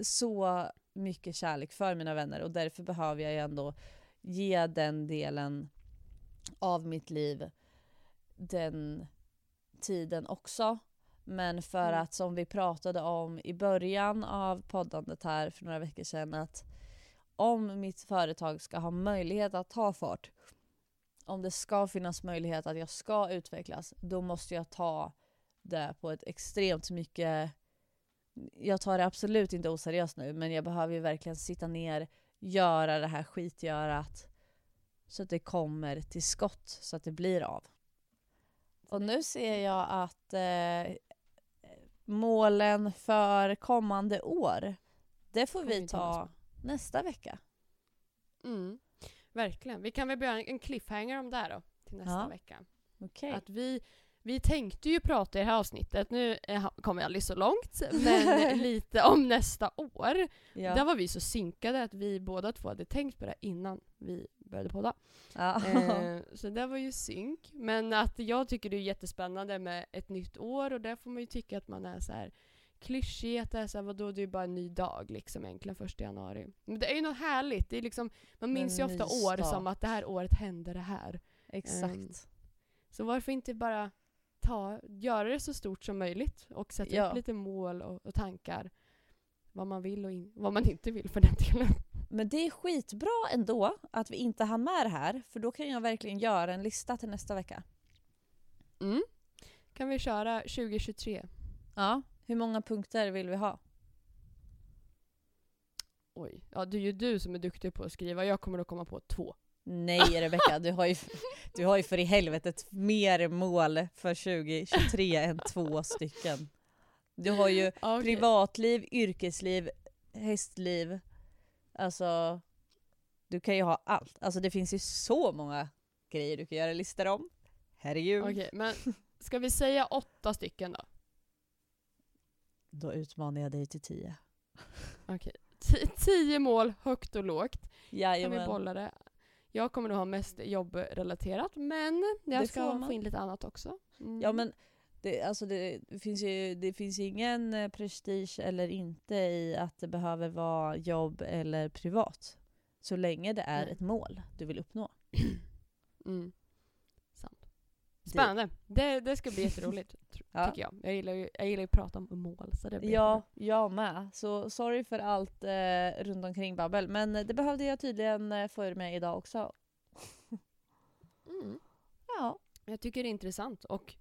så mycket kärlek för mina vänner och därför behöver jag ju ändå ge den delen av mitt liv den tiden också. Men för Mm. att som vi pratade om i början av poddandet här för några veckor sedan att om mitt företag ska ha möjlighet att ta fart, om det ska finnas möjlighet att jag ska utvecklas, då måste jag ta det på ett extremt mycket jag tar det absolut inte oseriöst nu men jag behöver ju verkligen sitta ner, göra det här skitgörat så att det kommer till skott, så att det blir av. Och nu ser jag att eh, målen för kommande år, det får vi ta nästa vecka. Mm. Verkligen. Vi kan väl börja en cliffhanger om det här då, till nästa Ja. vecka. Okej. Att vi, vi tänkte ju prata i det här avsnittet, nu eh, kommer jag aldrig så långt, men [laughs] lite om nästa år. Ja. Där var vi så synkade att vi båda två hade tänkt på det innan vi började podda. Ja. Eh, [laughs] så det var ju synk. Men att jag tycker det är jättespännande med ett nytt år och där får man ju tycka att man är så här klyschig, att det är så här, vadå det är bara en ny dag liksom egentligen första januari. Men det är ju något härligt, det är liksom, man minns ju ofta år start. som att det här året hände det här. Exakt. Så varför inte bara ta, göra det så stort som möjligt och sätta Ja. upp lite mål och, och tankar. Vad man vill och in, vad man inte vill för den delen. Men det är skitbra ändå att vi inte hann med det här, för då kan jag verkligen göra en lista till nästa vecka. Mm. Kan vi köra 2023? Ja. Hur många punkter vill vi ha? Oj, ja det är ju du som är duktig på att skriva. Jag kommer att komma på två. Nej Rebecka, du har, ju, du har ju för i helvetet mer mål för 2023 än två stycken. Du har ju Okej. privatliv, yrkesliv, hästliv. Alltså, du kan ju ha allt. Alltså det finns ju så många grejer du kan göra listor om. Herregud. Okej, men ska vi säga åtta stycken då? Då utmanar jag dig till tio. Okej. Ti- Tio mål, högt och lågt. Kan vi Jajamän. bolla det? Jag kommer nog ha mest jobbrelaterat, men jag Det ska få in lite annat också. Mm. Ja men det, alltså det, finns ju det finns ju ingen eh, prestige eller inte i att det behöver vara jobb eller privat. Så länge det är Nej. ett mål du vill uppnå. [clears throat] Mm. Sant. Spännande. Det, det ska bli jätteroligt, [laughs] Ja. tycker jag. Jag gillar, ju, jag gillar ju att prata om mål, så det blir Ja, jag med. Så sorry för allt eh, runt omkring babbel. Men eh, det behövde jag tydligen eh, få ur mig idag också. [laughs] Mm. Ja. Jag tycker det är intressant och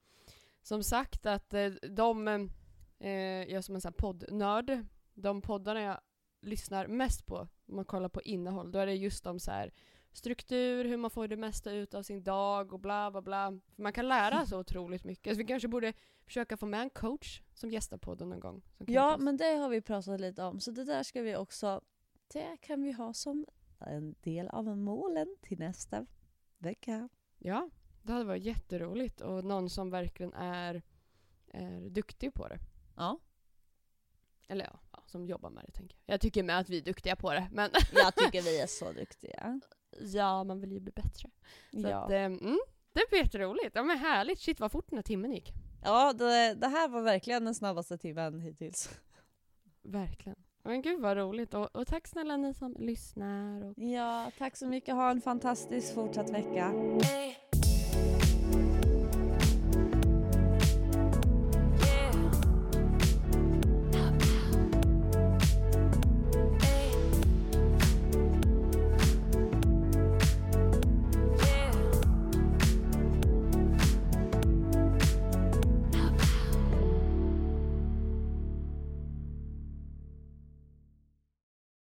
som sagt att eh, de, eh, jag är som en sån här poddnörd, de poddarna jag lyssnar mest på, om man kollar på innehåll, då är det just om så här struktur, hur man får det mesta ut av sin dag och bla bla bla. För man kan lära så otroligt mycket. Så vi kanske borde försöka få med en coach som gästar podden någon gång. ja, men det har vi pratat lite om. Så det där ska vi också, det kan vi ha som en del av målen till nästa vecka. Ja, det hade varit jätteroligt och någon som verkligen är, är duktig på det. Ja. Eller ja, ja, som jobbar med det tänker jag. Jag tycker med att vi är duktiga på det, men [laughs] Jag tycker vi är så duktiga. ja, man vill ju bli bättre. Så Ja. att, eh, mm, det blir jätteroligt. Ja men härligt, shit vad fort den här timmen gick. Ja, det, det här var verkligen den snabbaste timmen hittills. Verkligen. Men gud vad roligt och, och tack snälla ni som lyssnar. Och, Ja, tack så mycket. Ha en fantastisk fortsatt vecka. Hey,